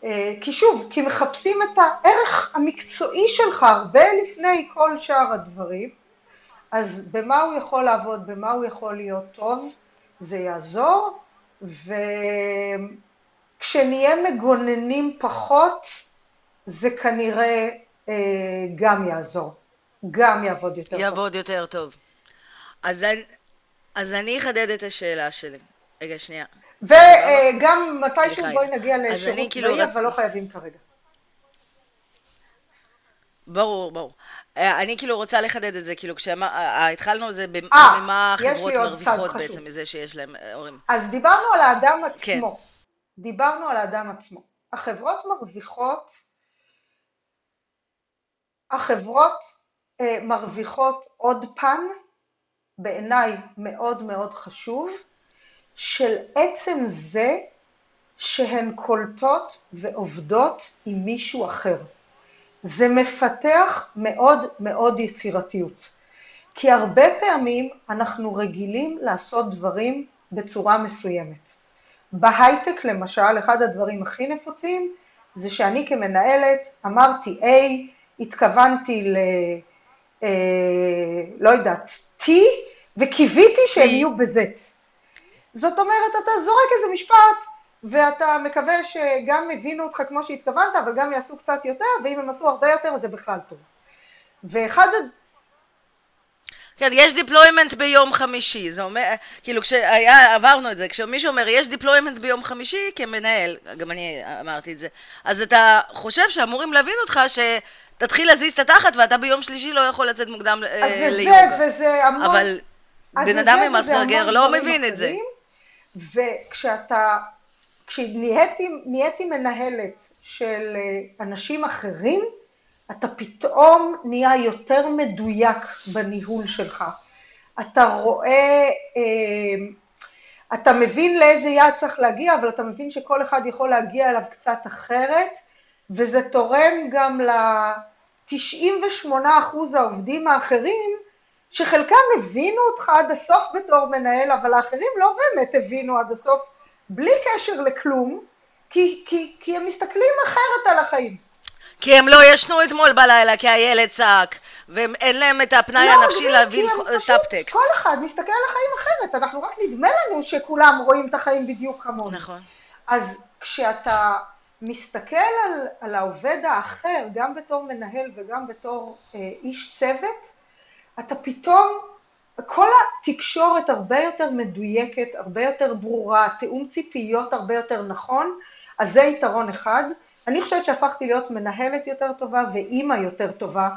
אה, כי שוב, כי מחפשים את הערך המקצועי שלך הרבה לפני כל שאר הדברים, אז במה הוא יכול לעבוד, במה הוא יכול להיות טוב, זה יעזור, וכשנהיה מגוננים פחות, זה כנראה אה, גם יעזור, גם יעבוד יותר יעבוד טוב. יעבוד יותר טוב. אז אני, אז אני אחדד את השאלה שלי. רגע, שנייה. וגם מתישהו בואי נגיע לשירות כאילו צבאי, אבל לא חייבים כרגע. ברור, ברור. אה, אני כאילו רוצה לחדד את זה, כאילו כשהתחלנו זה, במה חברות מרוויחות בעצם מזה שיש להם אה, הורים. אז דיברנו על האדם כן. עצמו. כן. דיברנו על האדם עצמו. החברות מרוויחות, החברות אה, מרוויחות עוד פן, בעיניי מאוד מאוד חשוב, של עצם זה שהן קולטות ועובדות עם מישהו אחר. זה מפתח מאוד מאוד יצירתיות. כי הרבה פעמים אנחנו רגילים לעשות דברים בצורה מסוימת. בהייטק למשל, אחד הדברים הכי נפוצים זה שאני כמנהלת אמרתי A, התכוונתי ל... אה, לא יודעת, T, וקיוויתי שהם יהיו ב-Z. זאת אומרת, אתה זורק איזה משפט, ואתה מקווה שגם הבינו אותך כמו שהתכוונת, אבל גם יעשו קצת יותר, ואם הם עשו הרבה יותר, זה בכלל טוב. ואחד... כן, יש deployment ביום חמישי, זה אומר, כאילו כשהיה, עברנו את זה, כשמישהו אומר יש deployment ביום חמישי כמנהל, גם אני אמרתי את זה, אז אתה חושב שאמורים להבין אותך שתתחיל להזיז את התחת ואתה ביום שלישי לא יכול לצאת מוקדם ליוגה. אז זה זה, וזה המון... אבל בן אדם עם אספרגר לא מבין את זה. וכשאתה, כשנהייתי מנהלת של אה, אנשים אחרים, אתה פתאום נהיה יותר מדויק בניהול שלך. אתה רואה, אה, אתה מבין לאיזה יעד צריך להגיע, אבל אתה מבין שכל אחד יכול להגיע אליו קצת אחרת, וזה תורם גם ל-98% העובדים האחרים, שחלקם הבינו אותך עד הסוף בתור מנהל, אבל האחרים לא באמת הבינו עד הסוף, בלי קשר לכלום, כי, כי, כי הם מסתכלים אחרת על החיים. כי הם לא ישנו אתמול בלילה, כי הילד צעק, ואין להם את הפנאי לא, הנפשי להבין סאבטקסט. כל אחד מסתכל על החיים אחרת, אנחנו רק נדמה לנו שכולם רואים את החיים בדיוק כמונו. נכון. אז כשאתה מסתכל על, על העובד האחר, גם בתור מנהל וגם בתור אה, איש צוות, אתה פתאום, כל התקשורת הרבה יותר מדויקת, הרבה יותר ברורה, תיאום ציפיות הרבה יותר נכון, אז זה יתרון אחד. אני חושבת שהפכתי להיות מנהלת יותר טובה ואימא יותר טובה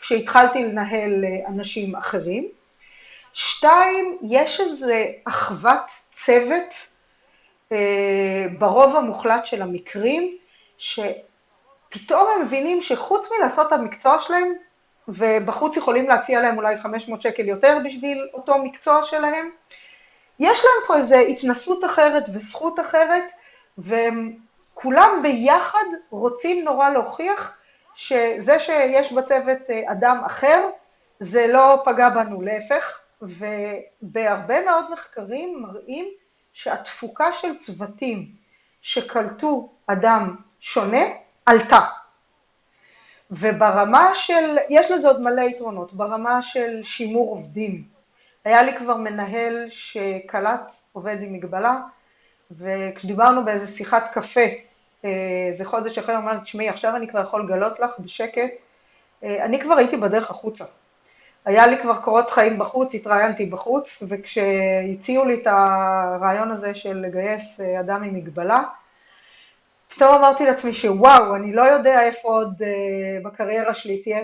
כשהתחלתי לנהל אה, אנשים אחרים. שתיים, יש איזה אחוות צוות ברוב המוחלט של המקרים, שפתאום הם מבינים שחוץ מלעשות את המקצוע שלהם, ובחוץ יכולים להציע להם אולי 500 שקל יותר בשביל אותו מקצוע שלהם. יש להם פה איזו התנסות אחרת וזכות אחרת, והם כולם ביחד רוצים נורא להוכיח שזה שיש בצוות אה, אדם אחר, זה לא פגע בנו, להפך, ובהרבה מאוד מחקרים מראים שהתפוקה של צוותים שקלטו אדם שונה עלתה. וברמה של, יש לזה עוד מלא יתרונות, ברמה של שימור עובדים. היה לי כבר מנהל שקלט עובד עם מגבלה, וכשדיברנו באיזה שיחת קפה, איזה חודש אחרי, הוא אמר תשמעי, עכשיו אני כבר יכול לגלות לך בשקט, אני כבר הייתי בדרך החוצה. היה לי כבר קורות חיים בחוץ, התראיינתי בחוץ, וכשהציעו לי את הרעיון הזה של לגייס אדם עם מגבלה, פתאום אמרתי לעצמי שוואו, אני לא יודע איפה עוד uh, בקריירה שלי תהיה,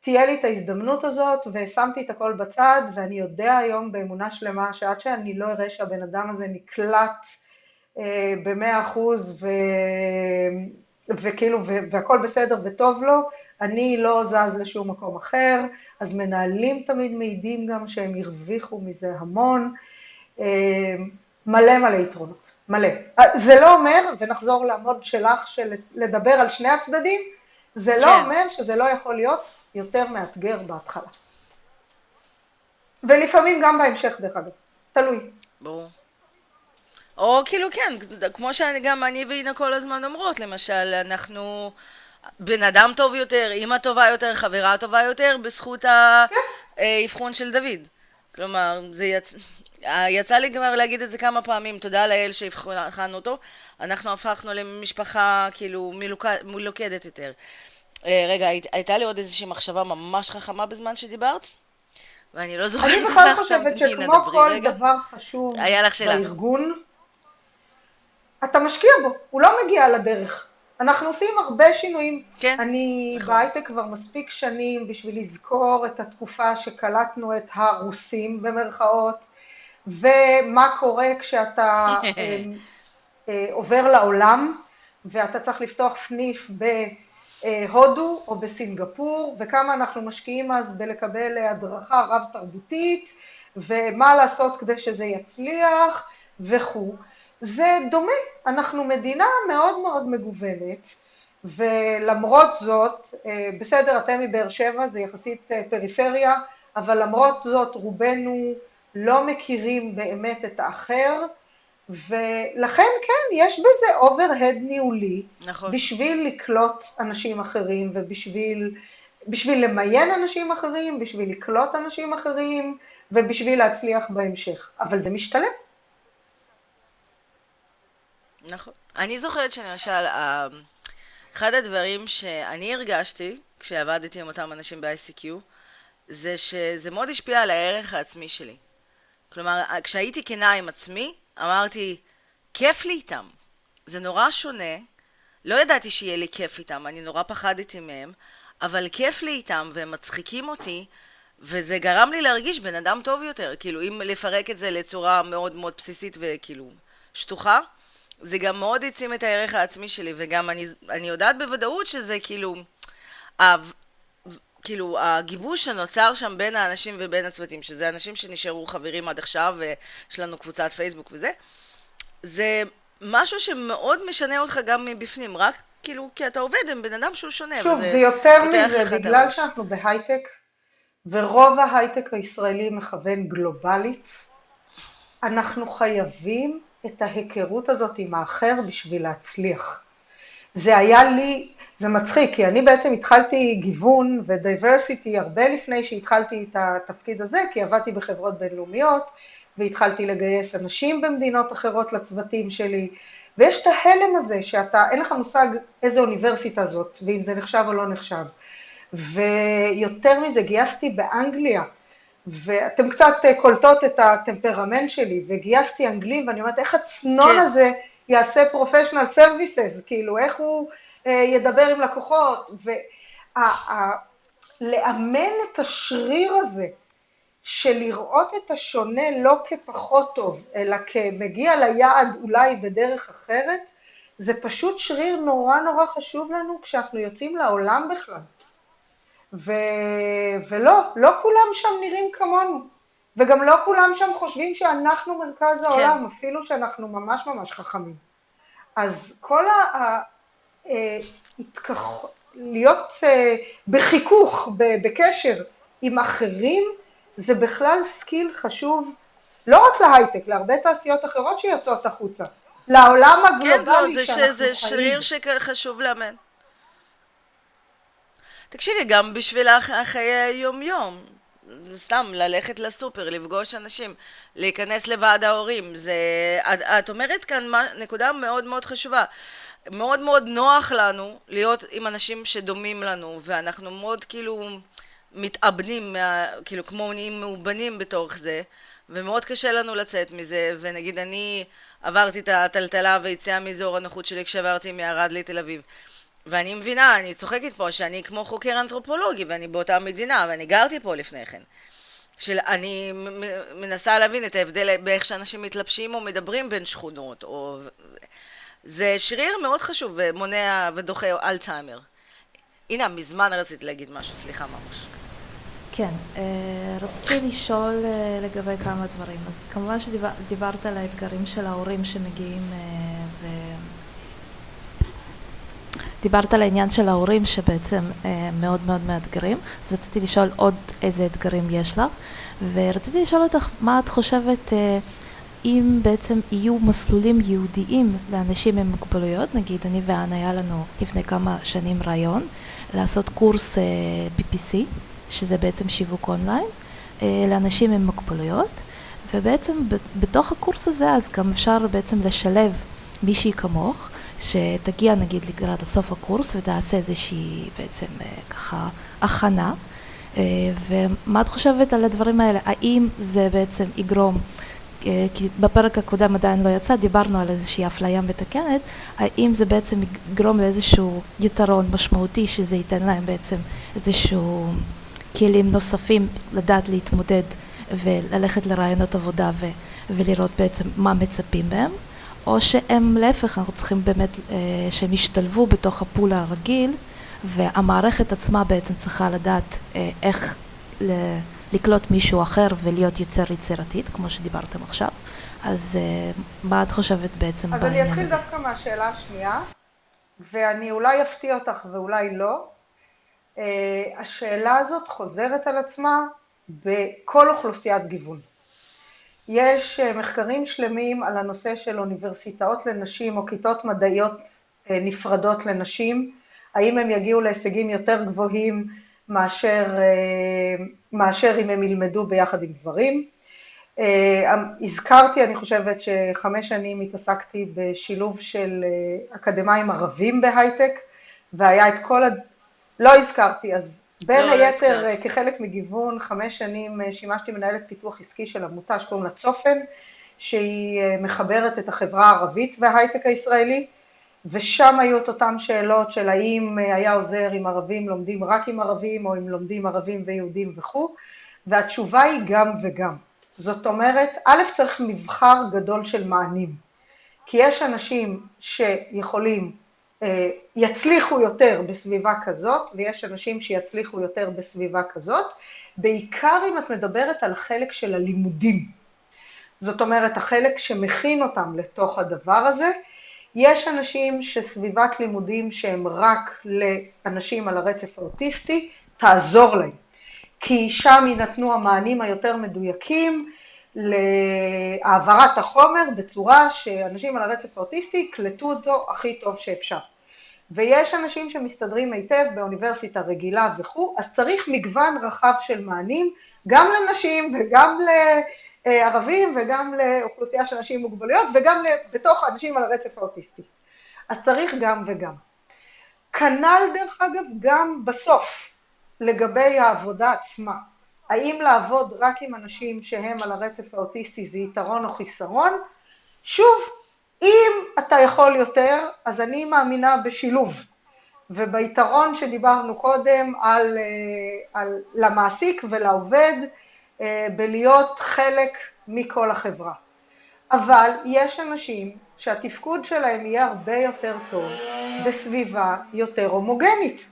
תהיה לי את ההזדמנות הזאת, ושמתי את הכל בצד, ואני יודע היום באמונה שלמה שעד שאני לא אראה שהבן אדם הזה נקלט uh, במאה אחוז, וכאילו, והכל בסדר וטוב לו, אני לא זז לשום מקום אחר, אז מנהלים תמיד מעידים גם שהם הרוויחו מזה המון, uh, מלא מלא יתרונות. מלא. זה לא אומר, ונחזור לעמוד שלך של לדבר על שני הצדדים, זה לא כן. אומר שזה לא יכול להיות יותר מאתגר בהתחלה. ולפעמים גם בהמשך דרך אגב, תלוי. ברור. או כאילו כן, כמו שגם אני ואינה כל הזמן אומרות, למשל, אנחנו בן אדם טוב יותר, אימא טובה יותר, חברה טובה יותר, בזכות. האבחון של דוד. כלומר, זה יצ... יצא לי כבר להגיד את זה כמה פעמים, תודה לאל שהבחנו אותו. אנחנו הפכנו למשפחה כאילו מלוכדת יותר. אה, רגע, הייתה לי עוד איזושהי מחשבה ממש חכמה בזמן שדיברת? ואני לא זוכרת זה עכשיו. אני בכלל חושבת שכמו כל רגע. דבר חשוב בארגון, אתה משקיע בו, הוא לא מגיע על הדרך. אנחנו עושים הרבה שינויים. כן. אני נכון. בהייטק כבר מספיק שנים בשביל לזכור את התקופה שקלטנו את הרוסים במרכאות, ומה קורה כשאתה [LAUGHS] אה, אה, עובר לעולם ואתה צריך לפתוח סניף בהודו או בסינגפור וכמה אנחנו משקיעים אז בלקבל הדרכה רב תרבותית ומה לעשות כדי שזה יצליח וכו'. זה דומה, אנחנו מדינה מאוד מאוד מגוונת ולמרות זאת, אה, בסדר אתם מבאר שבע זה יחסית פריפריה אבל למרות זאת רובנו לא מכירים באמת את האחר, ולכן כן, יש בזה אוברהד ניהולי, נכון. בשביל לקלוט אנשים אחרים ובשביל בשביל למיין אנשים אחרים, בשביל לקלוט אנשים אחרים ובשביל להצליח בהמשך, אבל זה משתלם. נכון. אני זוכרת שלמשל, אה, אחד הדברים שאני הרגשתי כשעבדתי עם אותם אנשים ב-ICQ, זה שזה מאוד השפיע על הערך העצמי שלי. כלומר, כשהייתי כנה עם עצמי, אמרתי, כיף לי איתם. זה נורא שונה, לא ידעתי שיהיה לי כיף איתם, אני נורא פחדתי מהם, אבל כיף לי איתם והם מצחיקים אותי, וזה גרם לי להרגיש בן אדם טוב יותר. כאילו, אם לפרק את זה לצורה מאוד מאוד בסיסית וכאילו שטוחה, זה גם מאוד העצים את הערך העצמי שלי, וגם אני, אני יודעת בוודאות שזה כאילו, כאילו, הגיבוש שנוצר שם בין האנשים ובין הצוותים, שזה אנשים שנשארו חברים עד עכשיו, ויש לנו קבוצת פייסבוק וזה, זה משהו שמאוד משנה אותך גם מבפנים, רק כאילו, כי אתה עובד עם בן אדם שהוא שונה. שוב, זה יותר מזה, בגלל שאנחנו בהייטק, ורוב ההייטק הישראלי מכוון גלובלית, אנחנו חייבים את ההיכרות הזאת עם האחר בשביל להצליח. זה היה לי זה מצחיק, כי אני בעצם התחלתי גיוון ודייברסיטי הרבה לפני שהתחלתי את התפקיד הזה, כי עבדתי בחברות בינלאומיות, והתחלתי לגייס אנשים במדינות אחרות לצוותים שלי, ויש את ההלם הזה שאתה, אין לך מושג איזה אוניברסיטה זאת, ואם זה נחשב או לא נחשב. ויותר מזה, גייסתי באנגליה, ואתם קצת קולטות את הטמפרמנט שלי, וגייסתי אנגלים, ואני אומרת, איך הצנון כן. הזה יעשה פרופשיונל סרוויסס, כאילו, איך הוא... אה, ידבר עם לקוחות, ולאמן את השריר הזה של לראות את השונה לא כפחות טוב, אלא כמגיע ליעד אולי בדרך אחרת, זה פשוט שריר נורא נורא חשוב לנו כשאנחנו יוצאים לעולם בכלל. ו... ולא, לא כולם שם נראים כמונו, וגם לא כולם שם חושבים שאנחנו מרכז העולם, כן. אפילו שאנחנו ממש ממש חכמים. אז כל ה... אה, התכח... להיות אה, בחיכוך, בקשר עם אחרים, זה בכלל skill חשוב, לא רק להייטק, להרבה תעשיות אחרות שיוצאות החוצה, לעולם הגלובלי כן, לא, זה, ש, זה שריר שחשוב לאמן. תקשיבי, גם בשביל החיי היום-יום. סתם ללכת לסופר, לפגוש אנשים, להיכנס לוועד ההורים. זה... את, את אומרת כאן נקודה מאוד מאוד חשובה. מאוד מאוד נוח לנו להיות עם אנשים שדומים לנו, ואנחנו מאוד כאילו מתאבנים, מה, כאילו כמו נהיים מאובנים בתוך זה, ומאוד קשה לנו לצאת מזה, ונגיד אני עברתי את הטלטלה והיציאה מאזור הנוחות שלי כשעברתי מערד לתל אביב. ואני מבינה, אני צוחקת פה שאני כמו חוקר אנתרופולוגי ואני באותה מדינה ואני גרתי פה לפני כן. של אני מנסה להבין את ההבדל באיך שאנשים מתלבשים או מדברים בין שכונות או... זה שריר מאוד חשוב ומונע ודוחה אלצהיימר. הנה, מזמן רציתי להגיד משהו, סליחה ממש. כן, אה, רציתי לשאול אה, לגבי כמה דברים. אז כמובן שדיברת על האתגרים של ההורים שמגיעים אה, ו... דיברת על העניין של ההורים שבעצם מאוד מאוד מאתגרים, אז רציתי לשאול עוד איזה אתגרים יש לך, ורציתי לשאול אותך מה את חושבת אם בעצם יהיו מסלולים ייעודיים לאנשים עם מוגבלויות, נגיד אני ואנה היה לנו לפני כמה שנים רעיון לעשות קורס PPC שזה בעצם שיווק אונליין, אה, לאנשים עם מוגבלויות, ובעצם בתוך הקורס הזה אז גם אפשר בעצם לשלב מישהי כמוך, שתגיע נגיד לקראת הסוף הקורס ותעשה איזושהי בעצם אה, ככה הכנה. אה, ומה את חושבת על הדברים האלה? האם זה בעצם יגרום כי בפרק הקודם עדיין לא יצא, דיברנו על איזושהי אפליה מתקנת, האם זה בעצם יגרום לאיזשהו יתרון משמעותי שזה ייתן להם בעצם איזשהו כלים נוספים לדעת להתמודד וללכת לרעיונות עבודה ו, ולראות בעצם מה מצפים מהם, או שהם להפך, אנחנו צריכים באמת אה, שהם ישתלבו בתוך הפול הרגיל, והמערכת עצמה בעצם צריכה לדעת אה, איך לקלוט מישהו אחר ולהיות יוצר יצירתית, כמו שדיברתם עכשיו. אז אה, מה את חושבת בעצם בעניין הזה? אז אני אתחיל דווקא מהשאלה השנייה, ואני אולי אפתיע אותך ואולי לא. אה, השאלה הזאת חוזרת על עצמה בכל אוכלוסיית גיוון. יש אה, מחקרים שלמים על הנושא של אוניברסיטאות לנשים או כיתות מדעיות אה, נפרדות לנשים, האם הם יגיעו להישגים יותר גבוהים מאשר, מאשר אם הם ילמדו ביחד עם גברים. הזכרתי, אני חושבת שחמש שנים התעסקתי בשילוב של אקדמאים ערבים בהייטק, והיה את כל לא הזכרתי, אז בין לא, היתר לא כחלק מגיוון, חמש שנים אה, שימשתי מנהלת פיתוח עסקי של עמותה שקוראים לה צופן, שהיא אה, מחברת את החברה הערבית וההייטק הישראלי, ושם היו את אותן שאלות של האם היה עוזר אם ערבים לומדים רק עם ערבים, או אם לומדים ערבים ויהודים וכו', והתשובה היא גם וגם. זאת אומרת, א', צריך מבחר גדול של מענים, כי יש אנשים שיכולים אה, יצליחו יותר בסביבה כזאת, ויש אנשים שיצליחו יותר בסביבה כזאת, בעיקר אם את מדברת על החלק של הלימודים. זאת אומרת, החלק שמכין אותם לתוך הדבר הזה. יש אנשים שסביבת לימודים שהם רק לאנשים על הרצף האוטיסטי, תעזור להם. כי שם יינתנו המענים היותר מדויקים להעברת החומר בצורה שאנשים על הרצף האוטיסטי יקלטו אותו הכי טוב שאפשר. ויש אנשים שמסתדרים היטב באוניברסיטה רגילה וכו', אז צריך מגוון רחב של מענים, גם לנשים וגם לערבים וגם לאוכלוסייה של אנשים עם מוגבלויות וגם בתוך אנשים על הרצף האוטיסטי. אז צריך גם וגם. כנ"ל דרך אגב גם בסוף, לגבי העבודה עצמה. האם לעבוד רק עם אנשים שהם על הרצף האוטיסטי זה יתרון או חיסרון? שוב, אם אתה יכול יותר, אז אני מאמינה בשילוב, וביתרון שדיברנו קודם על, אה, על למעסיק ולעובד, אה, בלהיות חלק מכל החברה. אבל יש אנשים שהתפקוד שלהם יהיה הרבה יותר טוב בסביבה יותר הומוגנית.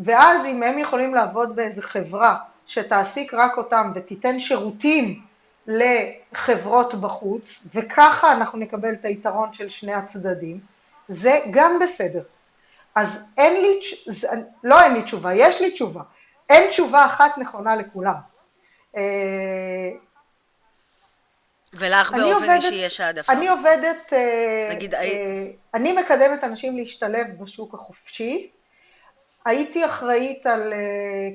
ואז אם הם יכולים לעבוד באיזה חברה שתעסיק רק אותם ותיתן שירותים לחברות בחוץ, וככה אנחנו נקבל את היתרון של שני הצדדים, זה גם בסדר. אז אין לי, לא אין לי תשובה, יש לי תשובה. אין תשובה אחת נכונה לכולם. אה, ולך באופן אישי יש העדפה? אני עובדת, אה, נגיד, אה, אני מקדמת אנשים להשתלב בשוק החופשי, הייתי אחראית על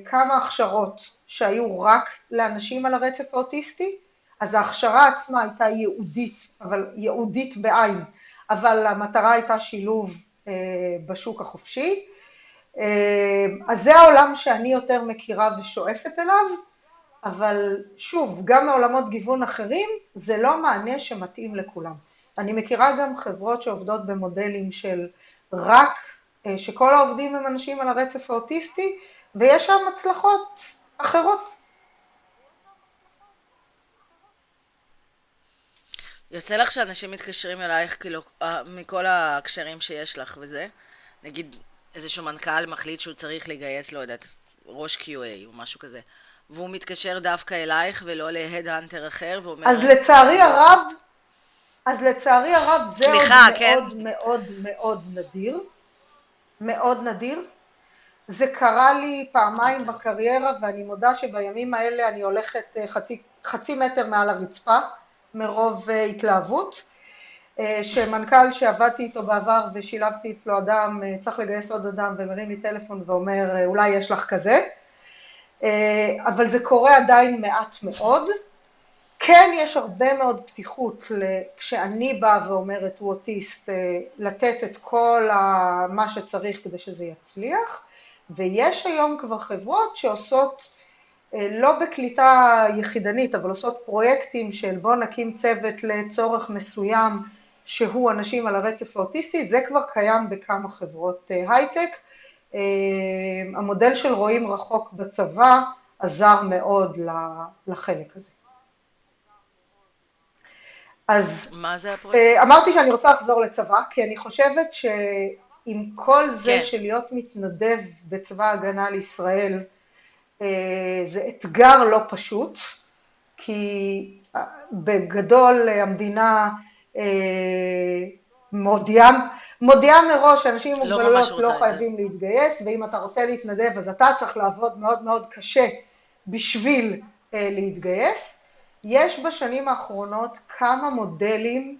כמה הכשרות שהיו רק לאנשים על הרצף האוטיסטי, אז ההכשרה עצמה הייתה ייעודית, אבל ייעודית בעין, אבל המטרה הייתה שילוב uh, בשוק החופשי. Uh, אז זה העולם שאני יותר מכירה ושואפת אליו, אבל שוב, גם מעולמות גיוון אחרים, זה לא מענה שמתאים לכולם. אני מכירה גם חברות שעובדות במודלים של רק, אה, שכל העובדים הם אנשים על הרצף האוטיסטי, ויש שם הצלחות אחרות. יוצא לך שאנשים מתקשרים אלייך כאילו, אה, מכל הקשרים שיש לך וזה? נגיד איזשהו מנכ"ל מחליט שהוא צריך לגייס, לא יודעת, ראש QA או משהו כזה. והוא מתקשר דווקא אלייך ולא להד-האנטר אחר, ואומר... אז לצערי הרב, אז לצערי הרב זה סליחה, עוד כן? מאוד מאוד מאוד נדיר, מאוד נדיר. זה קרה לי פעמיים בקריירה ואני מודה שבימים האלה אני הולכת אה, חצי, חצי מטר מעל הרצפה מרוב אה, התלהבות. אה, שמנכ"ל שעבדתי איתו בעבר ושילבתי אצלו אדם, צריך לגייס עוד אדם ומרים לי טלפון ואומר אולי יש לך כזה. אה, אבל זה קורה עדיין מעט מאוד. כן יש הרבה מאוד פתיחות כשאני באה ואומרת הוא אוטיסט, אה, לתת את כל מה שצריך כדי שזה יצליח, ויש היום כבר חברות שעושות אה, לא בקליטה יחידנית, אבל עושות פרויקטים של בוא נקים צוות לצורך מסוים שהוא אנשים על הרצף האוטיסטי, זה כבר קיים בכמה חברות הייטק. אה, המודל של רואים רחוק בצבא עזר מאוד לחלק הזה. אז מה זה הפרויקט? אה, אמרתי שאני רוצה לחזור לצבא, כי אני חושבת שעם כל זה כן. של להיות מתנדב בצבא ההגנה לישראל, אה, זה אתגר לא פשוט, כי בגדול המדינה מודיעה מודיעה מראש שאנשים עם לא מוגבלויות לא, חייבים להתגייס, ואם אתה רוצה להתנדב אז אתה צריך לעבוד מאוד מאוד קשה בשביל אה, להתגייס. יש בשנים האחרונות כמה מודלים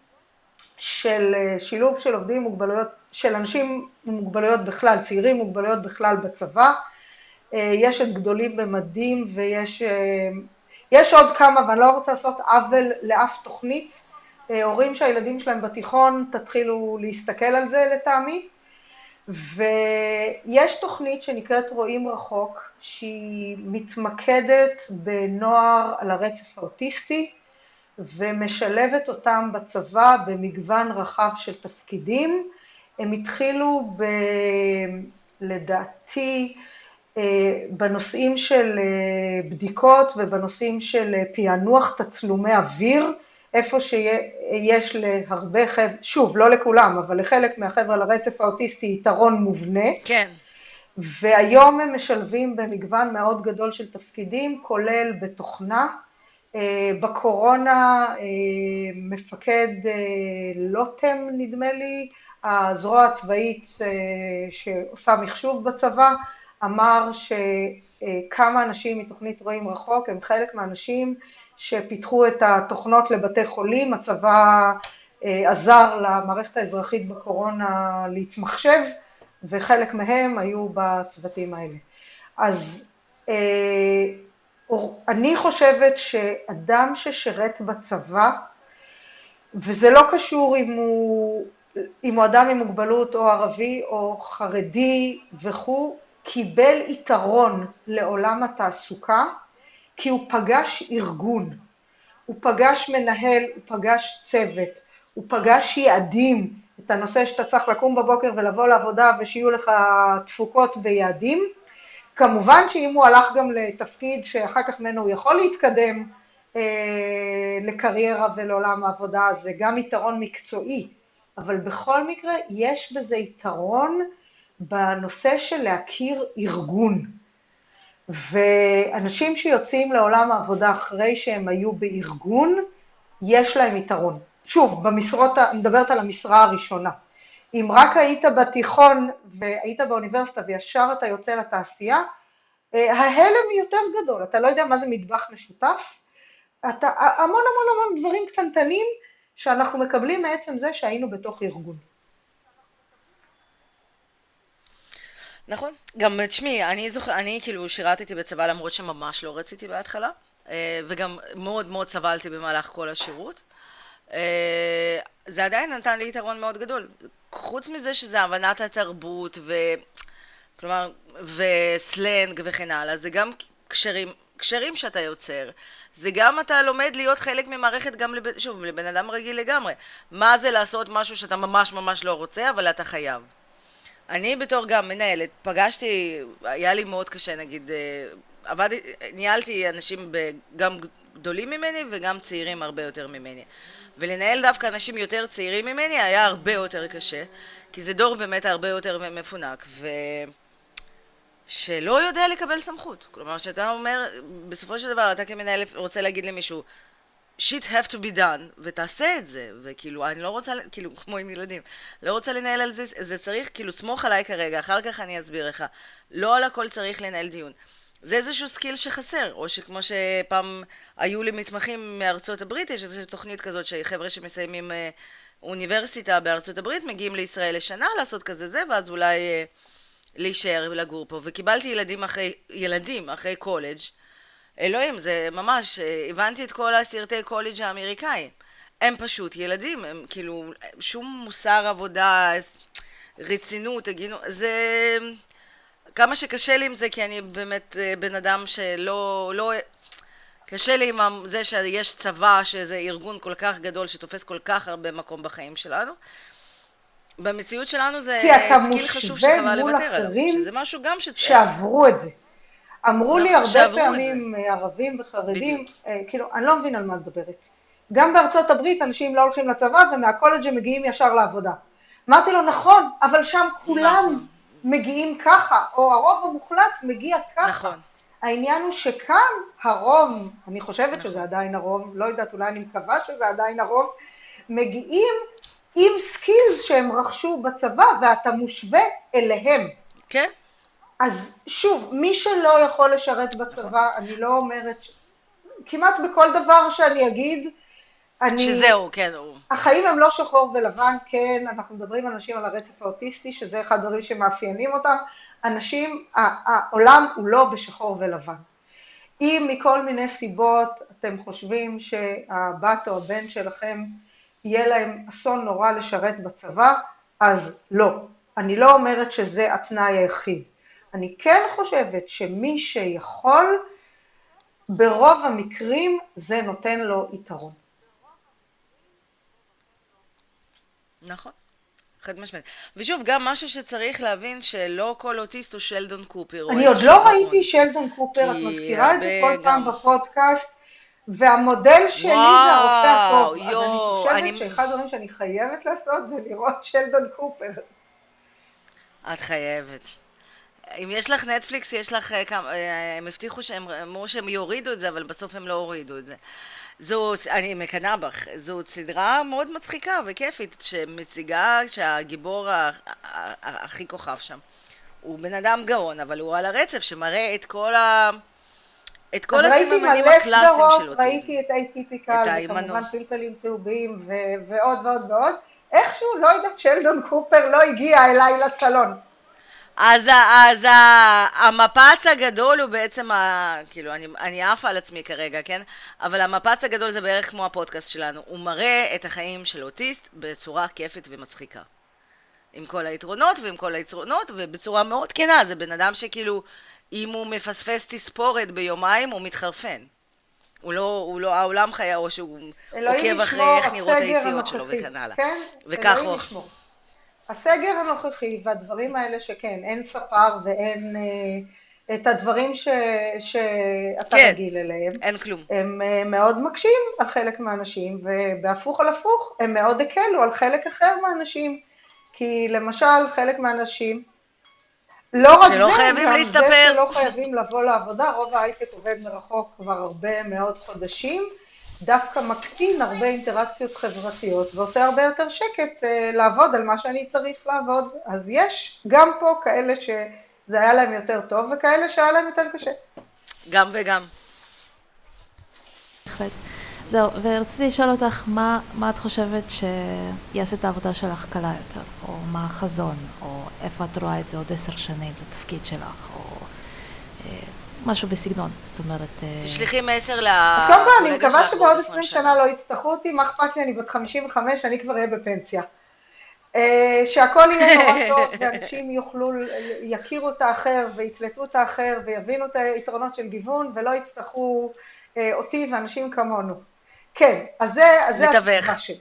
של אה, שילוב של עובדים עם מוגבלויות, של אנשים עם מוגבלויות בכלל, צעירים עם מוגבלויות בכלל בצבא. אה, יש את גדולים במדים ויש אה, יש עוד כמה, ואני לא רוצה לעשות עוול לאף תוכנית, אה, הורים שהילדים שלהם בתיכון, תתחילו להסתכל על זה לטעמי. ויש תוכנית שנקראת רואים רחוק, שהיא מתמקדת בנוער על הרצף האוטיסטי, ומשלבת אותם בצבא במגוון רחב של תפקידים. הם התחילו ב... לדעתי בנושאים של אה, בדיקות ובנושאים של פענוח תצלומי אוויר, איפה שיש להרבה חבר'ה, שוב, לא לכולם, אבל לחלק מהחבר'ה על הרצף האוטיסטי יתרון מובנה. כן. והיום הם משלבים במגוון מאוד גדול של תפקידים, כולל בתוכנה. אה, בקורונה אה, מפקד אה, לוטם, נדמה לי, הזרוע הצבאית שעושה מחשוב בצבא, אמר שכמה אנשים מתוכנית רואים רחוק הם חלק מהאנשים שפיתחו את התוכנות לבתי חולים, הצבא אה, עזר למערכת האזרחית בקורונה להתמחשב, וחלק מהם היו בצוותים האלה. אז אה, אני חושבת שאדם ששירת בצבא, וזה לא קשור אם הוא, אם הוא אדם עם מוגבלות או ערבי או חרדי וכו', קיבל יתרון לעולם התעסוקה כי הוא פגש ארגון, הוא פגש מנהל, הוא פגש צוות, הוא פגש יעדים, את הנושא שאתה צריך לקום בבוקר ולבוא לעבודה ושיהיו לך תפוקות ויעדים. כמובן שאם הוא הלך גם לתפקיד שאחר כך ממנו הוא יכול להתקדם אה, לקריירה ולעולם העבודה, זה גם יתרון מקצועי, אבל בכל מקרה יש בזה יתרון בנושא של להכיר ארגון. ואנשים שיוצאים לעולם העבודה אחרי שהם היו בארגון, יש להם יתרון. שוב, במשרות, אני מדברת על המשרה הראשונה. אם רק היית בתיכון והיית באוניברסיטה וישר אתה יוצא לתעשייה, אה, ההלם יותר גדול, אתה לא יודע מה זה מטבח משותף, אתה, המון המון המון דברים קטנטנים שאנחנו מקבלים מעצם זה שהיינו בתוך ארגון. נכון. גם, תשמעי, אני זוכר, אני כאילו שירתתי בצבא למרות שממש לא רציתי בהתחלה, אה, וגם מאוד מאוד סבלתי במהלך כל השירות. אה, זה עדיין נתן לי יתרון מאוד גדול. חוץ מזה שזה הבנת התרבות ו... כלומר, וסלנג וכן הלאה, זה גם קשרים, קשרים שאתה יוצר. זה גם אתה לומד להיות חלק ממערכת גם, לב... שוב, לבן אדם רגיל לגמרי. מה זה לעשות משהו שאתה ממש ממש לא רוצה, אבל אתה חייב. אני בתור גם מנהלת, פגשתי, היה לי מאוד קשה נגיד, אה, עבדתי, ניהלתי אנשים גם גדולים ממני וגם צעירים הרבה יותר ממני. ולנהל דווקא אנשים יותר צעירים ממני היה הרבה יותר קשה, כי זה דור באמת הרבה יותר מפונק, ו... שלא יודע לקבל סמכות. כלומר, שאתה אומר, בסופו של דבר, אתה כמנהל רוצה להגיד למישהו, shit have to be done, ותעשה את זה, וכאילו, אני לא רוצה, כאילו, [LAUGHS] כמו עם ילדים, לא רוצה לנהל על זה, זה צריך, כאילו, סמוך עליי כרגע, אחר כך אני אסביר לך. לא על הכל צריך לנהל דיון. זה איזשהו skill שחסר, או שכמו שפעם היו לי מתמחים מארצות הברית, יש איזושהי תוכנית כזאת שחבר'ה שמסיימים אה, אוניברסיטה בארצות הברית מגיעים לישראל לשנה לעשות כזה זה, ואז אולי אה, להישאר ולגור פה. וקיבלתי ילדים אחרי, ילדים אחרי קולג', אלוהים, זה ממש, אה, הבנתי את כל הסרטי קולג' האמריקאים. הם פשוט ילדים, הם כאילו, שום מוסר עבודה, רצינות, הגינות, זה... כמה שקשה לי עם זה, כי אני באמת אה, בן אדם שלא... לא, קשה לי עם זה שיש צבא, שזה ארגון כל כך גדול שתופס כל כך הרבה מקום בחיים שלנו. במציאות שלנו זה סקיל חשוב שחבל לוותר עליו, שזה משהו גם ש... שעברו את זה. אמרו לי הרבה פעמים ערבים וחרדים, אה, כאילו, אני לא מבין על מה את מדברת. גם בארצות הברית אנשים לא הולכים לצבא ומהקולג' הם מגיעים ישר לעבודה. אמרתי לו, נכון, אבל שם כולם נכון. מגיעים ככה, או הרוב המוחלט מגיע ככה. נכון. העניין הוא שכאן הרוב, אני חושבת נכון. שזה עדיין הרוב, לא יודעת, אולי אני מקווה שזה עדיין הרוב, מגיעים עם skills שהם רכשו בצבא ואתה מושווה אליהם. כן. אז שוב, מי שלא יכול לשרת בצבא, אני לא אומרת, כמעט בכל דבר שאני אגיד, אני... שזהו, כן, הוא. החיים הם לא שחור ולבן, כן, אנחנו מדברים על אנשים על הרצף האוטיסטי, שזה אחד הדברים שמאפיינים אותם. אנשים, העולם הוא לא בשחור ולבן. אם מכל מיני סיבות אתם חושבים שהבת או הבן שלכם יהיה להם אסון נורא לשרת בצבא, אז לא. אני לא אומרת שזה התנאי היחיד. אני כן חושבת שמי שיכול, ברוב המקרים זה נותן לו יתרון. נכון. חד משמעית. ושוב, גם משהו שצריך להבין שלא כל אוטיסט הוא שלדון קופר. אני עוד לא ראיתי שלדון קופר, את מזכירה את זה כל פעם בפודקאסט, והמודל שלי זה הרופא הטוב. אז אני חושבת שאחד הדברים שאני חייבת לעשות זה לראות שלדון קופר. את חייבת. אם יש לך נטפליקס, יש לך אה, כמה, אה, הם הבטיחו שהם אמרו שהם יורידו את זה, אבל בסוף הם לא הורידו את זה. זו, אני מקנאה בך, זאת סדרה מאוד מצחיקה וכיפית, שמציגה שהגיבור הכי כוכב שם הוא בן אדם גאון, אבל הוא על הרצף שמראה את כל ה... את כל הסימנים הקלאסיים של אוטיזם. ראיתי את האייטיפיקל, וכמובן פלפלים צהובים ועוד ועוד ועוד. איכשהו, לא יודעת, שלדון קופר לא הגיע אליי לסלון. אז, אז המפץ הגדול הוא בעצם, ה, כאילו, אני, אני עפה על עצמי כרגע, כן? אבל המפץ הגדול זה בערך כמו הפודקאסט שלנו. הוא מראה את החיים של אוטיסט בצורה כיפת ומצחיקה. עם כל היתרונות ועם כל היתרונות, ובצורה מאוד כנה. זה בן אדם שכאילו, אם הוא מפספס תספורת ביומיים, הוא מתחרפן. הוא לא, הוא לא, העולם חיה, או שהוא עוקב אחרי איך נראות היציאות שלו וכן הלאה. כן, וכך הוא... הסגר הנוכחי והדברים האלה שכן, אין ספר ואין אה, את הדברים ש, שאתה כן, רגיל אליהם. אין כלום. הם אה, מאוד מקשים על חלק מהאנשים, ובהפוך על הפוך, הם מאוד הקלו על חלק אחר מהאנשים. כי למשל, חלק מהאנשים, לא רק זה, גם להסתפר. זה שלא חייבים לבוא לעבודה, רוב ההייטק עובד מרחוק כבר הרבה מאוד חודשים. דווקא מקטין הרבה אינטראקציות חברתיות ועושה הרבה יותר שקט uh, לעבוד על מה שאני צריך לעבוד. אז יש גם פה כאלה שזה היה להם יותר טוב וכאלה שהיה להם יותר קשה. גם וגם. בהחלט. זהו, ורציתי לשאול אותך, מה, מה את חושבת שיעשה את העבודה שלך קלה יותר? או מה החזון? או איפה את רואה את זה עוד עשר שנים, את התפקיד שלך? או אה, משהו בסגנון, זאת אומרת... אה... תשלחי מסר שלך. אז קודם כל, אני מקווה שבעוד 20 שנה לא יצטרכו אותי, מה אכפת לי, אני בת 55, אני כבר אהיה בפנסיה. אה, שהכל יהיה נורא [LAUGHS] טוב ואנשים יוכלו, יכירו את האחר ויקלטו את האחר ויבינו את היתרונות של גיוון ולא יצטרכו אה, אותי ואנשים כמונו. כן, אז זה, אז זה התשובה שלי.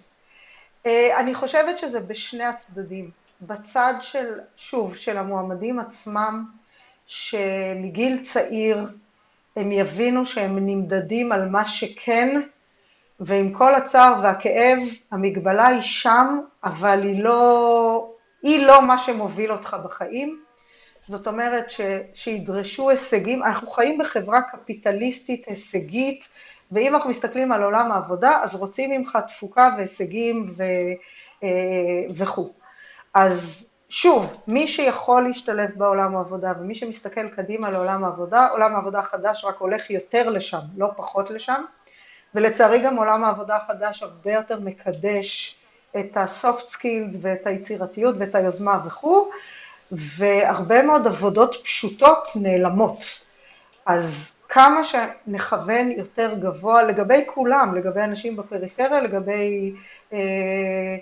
אני חושבת שזה בשני הצדדים. בצד של, שוב, של המועמדים עצמם, שמגיל צעיר הם יבינו שהם נמדדים על מה שכן ועם כל הצער והכאב, המגבלה היא שם, אבל היא לא, היא לא מה שמוביל אותך בחיים. זאת אומרת ש, שידרשו הישגים, אנחנו חיים בחברה קפיטליסטית הישגית, ואם אנחנו מסתכלים על עולם העבודה, אז רוצים ממך תפוקה והישגים ו, אה, וכו'. אז שוב, מי שיכול להשתלב בעולם העבודה ומי שמסתכל קדימה לעולם העבודה, עולם העבודה החדש רק הולך יותר לשם, לא פחות לשם. ולצערי גם עולם העבודה החדש הרבה יותר מקדש את ה-soft skills ואת היצירתיות ואת היוזמה וכו', והרבה מאוד עבודות פשוטות נעלמות. אז כמה שנכוון יותר גבוה לגבי כולם, לגבי אנשים בפריפריה, לגבי אה,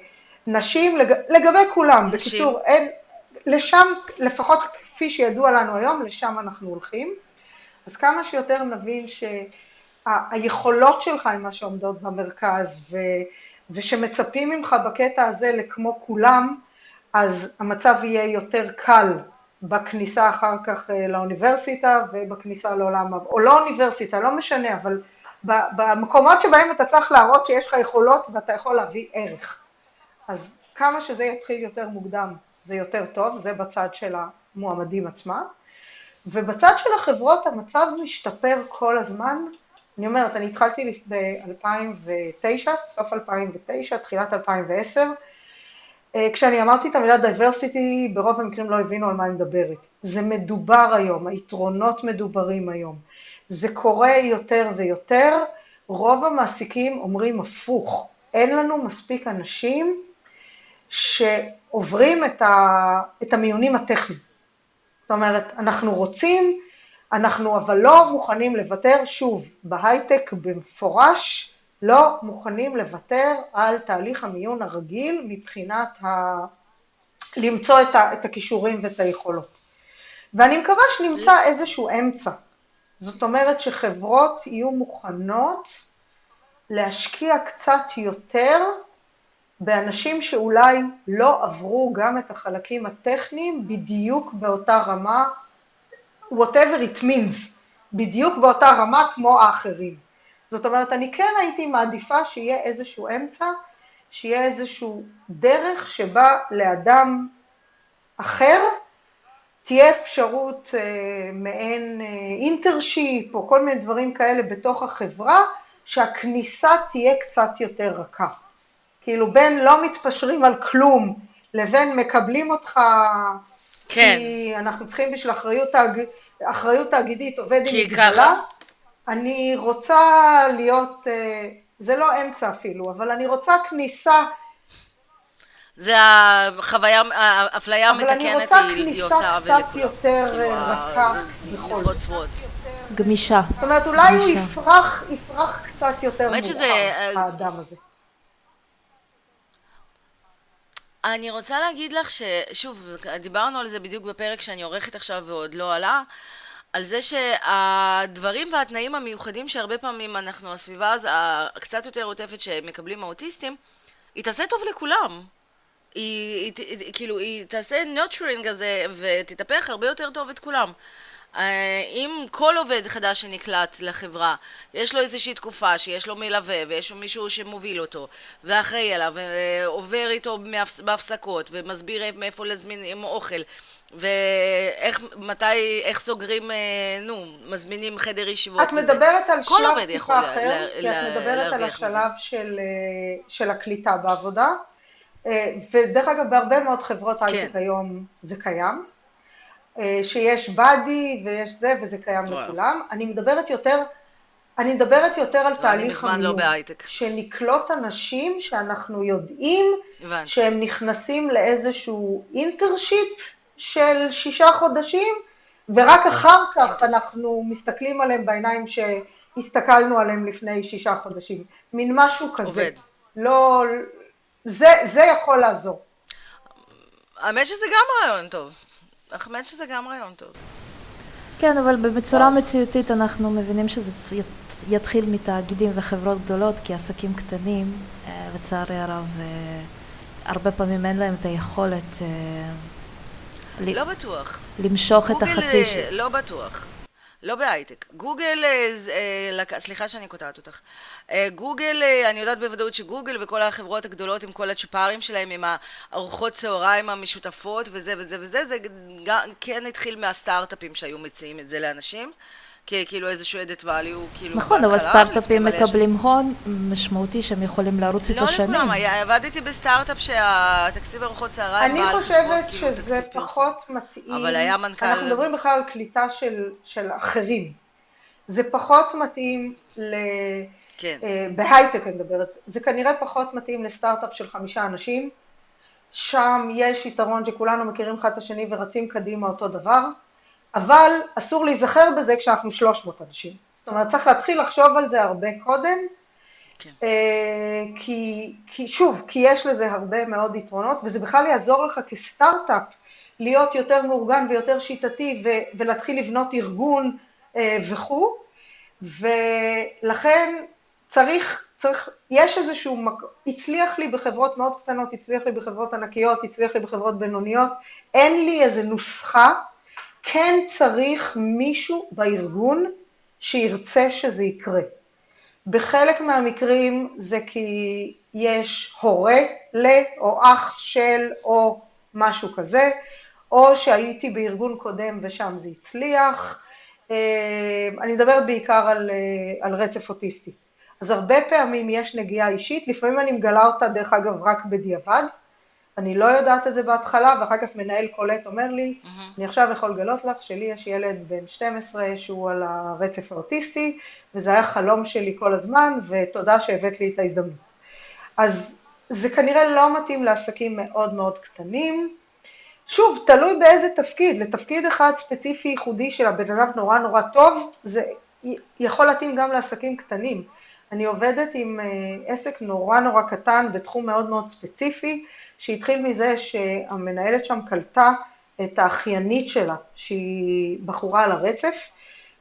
נשים, לג, לגבי כולם. נשים. בקיצור, אין, לשם, לפחות כפי שידוע לנו היום, לשם אנחנו הולכים. אז כמה שיותר נבין ש... היכולות שלך הן מה שעומדות במרכז, ו, ושמצפים ממך בקטע הזה לכמו כולם, אז המצב יהיה יותר קל בכניסה אחר כך אה, לאוניברסיטה ובכניסה לעולם, או לא אוניברסיטה, לא משנה, אבל במקומות שבהם אתה צריך להראות שיש לך יכולות ואתה יכול להביא ערך. אז כמה שזה יתחיל יותר מוקדם זה יותר טוב, זה בצד של המועמדים עצמם. ובצד של החברות המצב משתפר כל הזמן, אני אומרת, אני התחלתי ב-2009, סוף 2009, תחילת 2010, אה, כשאני אמרתי את המילה diversity, ברוב המקרים לא הבינו על מה אני מדברת. זה מדובר היום, היתרונות מדוברים היום. זה קורה יותר ויותר, רוב המעסיקים אומרים הפוך, אין לנו מספיק אנשים שעוברים את, ה, את המיונים הטכניים. זאת אומרת, אנחנו רוצים אנחנו אבל לא מוכנים לוותר, שוב, בהייטק במפורש לא מוכנים לוותר על תהליך המיון הרגיל מבחינת ה... למצוא את, ה... את הכישורים ואת היכולות. ואני מקווה שנמצא איזשהו אמצע. זאת אומרת שחברות יהיו מוכנות להשקיע קצת יותר באנשים שאולי לא עברו גם את החלקים הטכניים בדיוק באותה רמה whatever it means, בדיוק באותה רמה כמו האחרים. זאת אומרת, אני כן הייתי מעדיפה שיהיה איזשהו אמצע, שיהיה איזשהו דרך שבה לאדם אחר תהיה אפשרות אה, מעין אה, אינטרשיפ או כל מיני דברים כאלה בתוך החברה, שהכניסה תהיה קצת יותר רכה. כאילו בין לא מתפשרים על כלום לבין מקבלים אותך כן. כי אנחנו צריכים בשביל אחריות, תאג... אחריות תאגידית עובד עם מגבלה. אני רוצה להיות, אה, זה לא אמצע אפילו, אבל אני רוצה כניסה. זה החוויה, האפליה המתקנת היא עושה ולכולם. אבל אני רוצה כניסה קצת יותר כאילו, רכה בכל זאת. גמישה. זאת אומרת, אולי הוא יפרח, יפרח קצת יותר מאוחר, האדם הזה. אני רוצה להגיד לך ששוב, דיברנו על זה בדיוק בפרק שאני עורכת עכשיו ועוד לא עלה, על זה שהדברים והתנאים המיוחדים שהרבה פעמים אנחנו, הסביבה הקצת יותר עוטפת שמקבלים האוטיסטים, היא תעשה טוב לכולם. היא, היא, היא כאילו, היא תעשה nurturing הזה ותטפח הרבה יותר טוב את כולם. אה, אם כל עובד חדש שנקלט לחברה, יש לו איזושהי תקופה שיש לו מלווה ויש לו מישהו שמוביל אותו ואחראי עליו ועובר איתו בהפסקות ומסביר מאיפה להזמין עם אוכל ואיך, מתי, איך סוגרים, אה, נו, מזמינים חדר ישיבות. את מדברת על שלב טיפה אחר, כי את מדברת על השלב של, אה, של הקליטה בעבודה, ודרך אגב בהרבה מאוד חברות הייטק כן. היום זה קיים. אה, שיש באדי ויש זה, וזה קיים וואו. לכולם. אני מדברת יותר אני מדברת יותר על אני תהליך מזמן לא המיון. בהייטק. שנקלוט אנשים שאנחנו יודעים הבנתי. שהם נכנסים לאיזשהו אינטרשיפ של שישה חודשים, ורק אחר כך אנחנו מסתכלים עליהם בעיניים שהסתכלנו עליהם לפני שישה חודשים. מין משהו כזה. עובד. לא... זה, זה יכול לעזור. האמת שזה גם רעיון טוב. האמת שזה גם רעיון טוב. כן, אבל בצורה מציאותית אנחנו מבינים שזה יתחיל מתאגידים וחברות גדולות, כי עסקים קטנים, אה, לצערי הרב, אה, הרבה פעמים אין להם את היכולת אה, לא בטוח. למשוך את גוגל, החצי ש... לא בטוח. לא בהייטק. גוגל, אה, אה, סליחה שאני קוטעת אותך. אה, גוגל, אני יודעת בוודאות שגוגל וכל החברות הגדולות עם כל הצ'פרים שלהם, עם הארוחות צהריים המשותפות וזה וזה וזה, זה גם, כן התחיל מהסטארט-אפים שהיו מציעים את זה לאנשים, ככאילו איזשהו added value, כאילו נכון, אבל סטארט-אפים. מקבלים הון משמעותי שהם יכולים לרוץ איתו לא שנים. לכולם, היה- עבדתי בסטארט-אפ שהתקציב ארוחות צהריים אני חושבת כאילו, שזה פרסום. פחות מתאים. אבל היה מנכ"ל- אנחנו מדברים בכלל על קליטה של, של אחרים. זה פחות מתאים ל... כן. אה, בהייטק אני מדברת, זה כנראה פחות מתאים לסטארט-אפ של חמישה אנשים, שם יש יתרון שכולנו מכירים אחד את השני ורצים קדימה אותו דבר, אבל אסור להיזכר בזה כשאנחנו 300 אנשים. זאת אומרת, צריך להתחיל לחשוב על זה הרבה קודם, כן. אה, כי, כי שוב, כי יש לזה הרבה מאוד יתרונות, וזה בכלל יעזור לך כסטארט-אפ להיות יותר מאורגן ויותר שיטתי ו, ולהתחיל לבנות ארגון אה, וכו', ולכן צריך, צריך, יש איזשהו, מק... הצליח לי בחברות מאוד קטנות, הצליח לי בחברות ענקיות, הצליח לי בחברות בינוניות, אין לי איזה נוסחה, כן צריך מישהו בארגון שירצה שזה יקרה. בחלק מהמקרים זה כי יש הורה ל, או אח של, או משהו כזה, או שהייתי בארגון קודם ושם זה הצליח. אה, אני מדברת בעיקר על, אה, על רצף אוטיסטי. אז הרבה פעמים יש נגיעה אישית, לפעמים אני מגלה אותה דרך אגב רק בדיעבד, אני לא יודעת את זה בהתחלה, ואחר כך מנהל קולט אומר לי, אני עכשיו יכול לגלות לך שלי יש ילד בן 12 שהוא על הרצף האוטיסטי, וזה היה חלום שלי כל הזמן, ותודה שהבאת לי את ההזדמנות. אז זה כנראה לא מתאים לעסקים מאוד מאוד קטנים. שוב, תלוי באיזה תפקיד, לתפקיד אחד ספציפי ייחודי של הבן אדם נורא נורא טוב, זה יכול להתאים גם לעסקים קטנים. אני עובדת עם אה, עסק נורא נורא קטן בתחום מאוד מאוד ספציפי, שהתחיל מזה שהמנהלת שם קלטה את האחיינית שלה, שהיא בחורה על הרצף,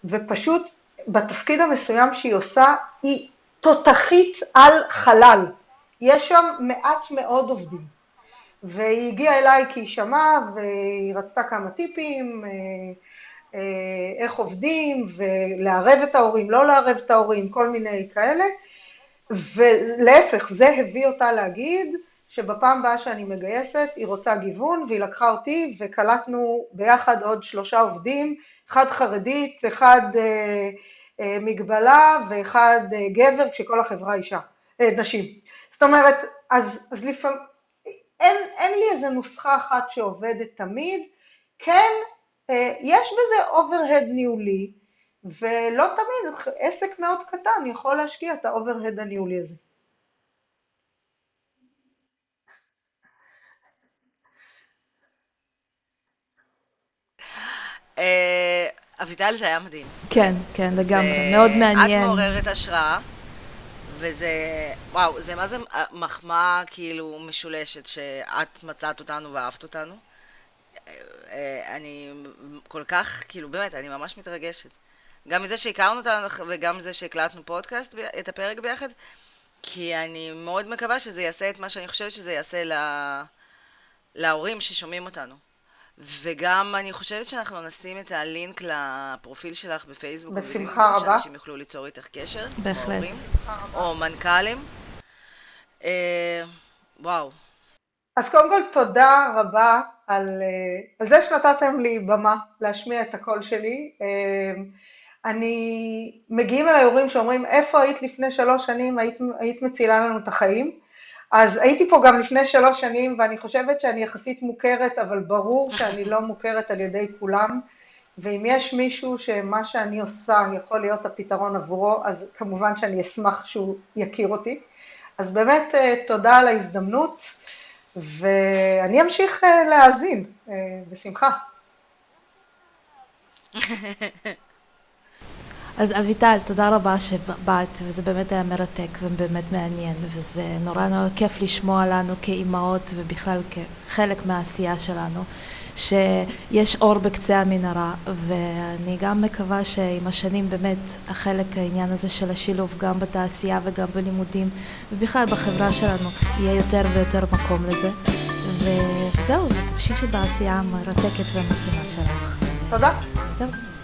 ופשוט בתפקיד המסוים שהיא עושה, היא תותחית על חלל. יש שם מעט מאוד עובדים. והיא הגיעה אליי כי היא שמעה והיא רצתה כמה טיפים, אה, אה, איך עובדים, ולערב את ההורים, לא לערב את ההורים, כל מיני כאלה. ולהפך, זה הביא אותה להגיד שבפעם הבאה שאני מגייסת היא רוצה גיוון, והיא לקחה אותי וקלטנו ביחד עוד שלושה עובדים, אחד חרדית, אחד אה, אה, מגבלה ואחד אה, גבר, כשכל החברה אישה, אה, נשים. זאת אומרת, אז, אז לפעמים, אין, אין לי איזה נוסחה אחת שעובדת תמיד, כן, אה, יש בזה overhead ניהולי, ולא תמיד עסק מאוד קטן יכול להשקיע את ה overhead הניהולי הזה. אביטל זה היה מדהים. כן, כן, לגמרי, מאוד מעניין. את מעוררת השראה, וזה, וואו, זה מה זה מחמאה כאילו משולשת שאת מצאת אותנו ואהבת אותנו. אה, אה, אני כל כך, כאילו באמת, אני ממש מתרגשת. גם מזה שהכרנו אותנו וגם מזה שהקלטנו פודקאסט, את הפרק ביחד, כי אני מאוד מקווה שזה יעשה את מה שאני חושבת שזה יעשה לה... להורים ששומעים אותנו. וגם אני חושבת שאנחנו נשים את הלינק לפרופיל שלך בפייסבוק. בשמחה רבה. שאנשים יוכלו ליצור איתך קשר. בהחלט. ההורים, או מנכ"לים. אה, וואו. אז קודם כל תודה רבה על, אה, על זה שנתתם לי במה להשמיע את הקול שלי. אה, אני, מגיעים אליי הורים שאומרים, איפה היית לפני שלוש שנים, היית, היית מצילה לנו את החיים? אז הייתי פה גם לפני שלוש שנים, ואני חושבת שאני יחסית מוכרת, אבל ברור שאני לא מוכרת על ידי כולם, ואם יש מישהו שמה שאני עושה יכול להיות הפתרון עבורו, אז כמובן שאני אשמח שהוא יכיר אותי. אז באמת תודה על ההזדמנות, ואני אמשיך להאזין, בשמחה. [LAUGHS] אז אביטל, תודה רבה שבאת, וזה באמת היה מרתק ובאמת מעניין, וזה נורא נורא כיף לשמוע לנו כאימהות ובכלל כחלק מהעשייה שלנו, שיש אור בקצה המנהרה, ואני גם מקווה שעם השנים באמת החלק העניין הזה של השילוב גם בתעשייה וגם בלימודים, ובכלל בחברה שלנו יהיה יותר ויותר מקום לזה. וזהו, ותמשיכי בעשייה המרתקת והמתאימה שלך. תודה. זהו.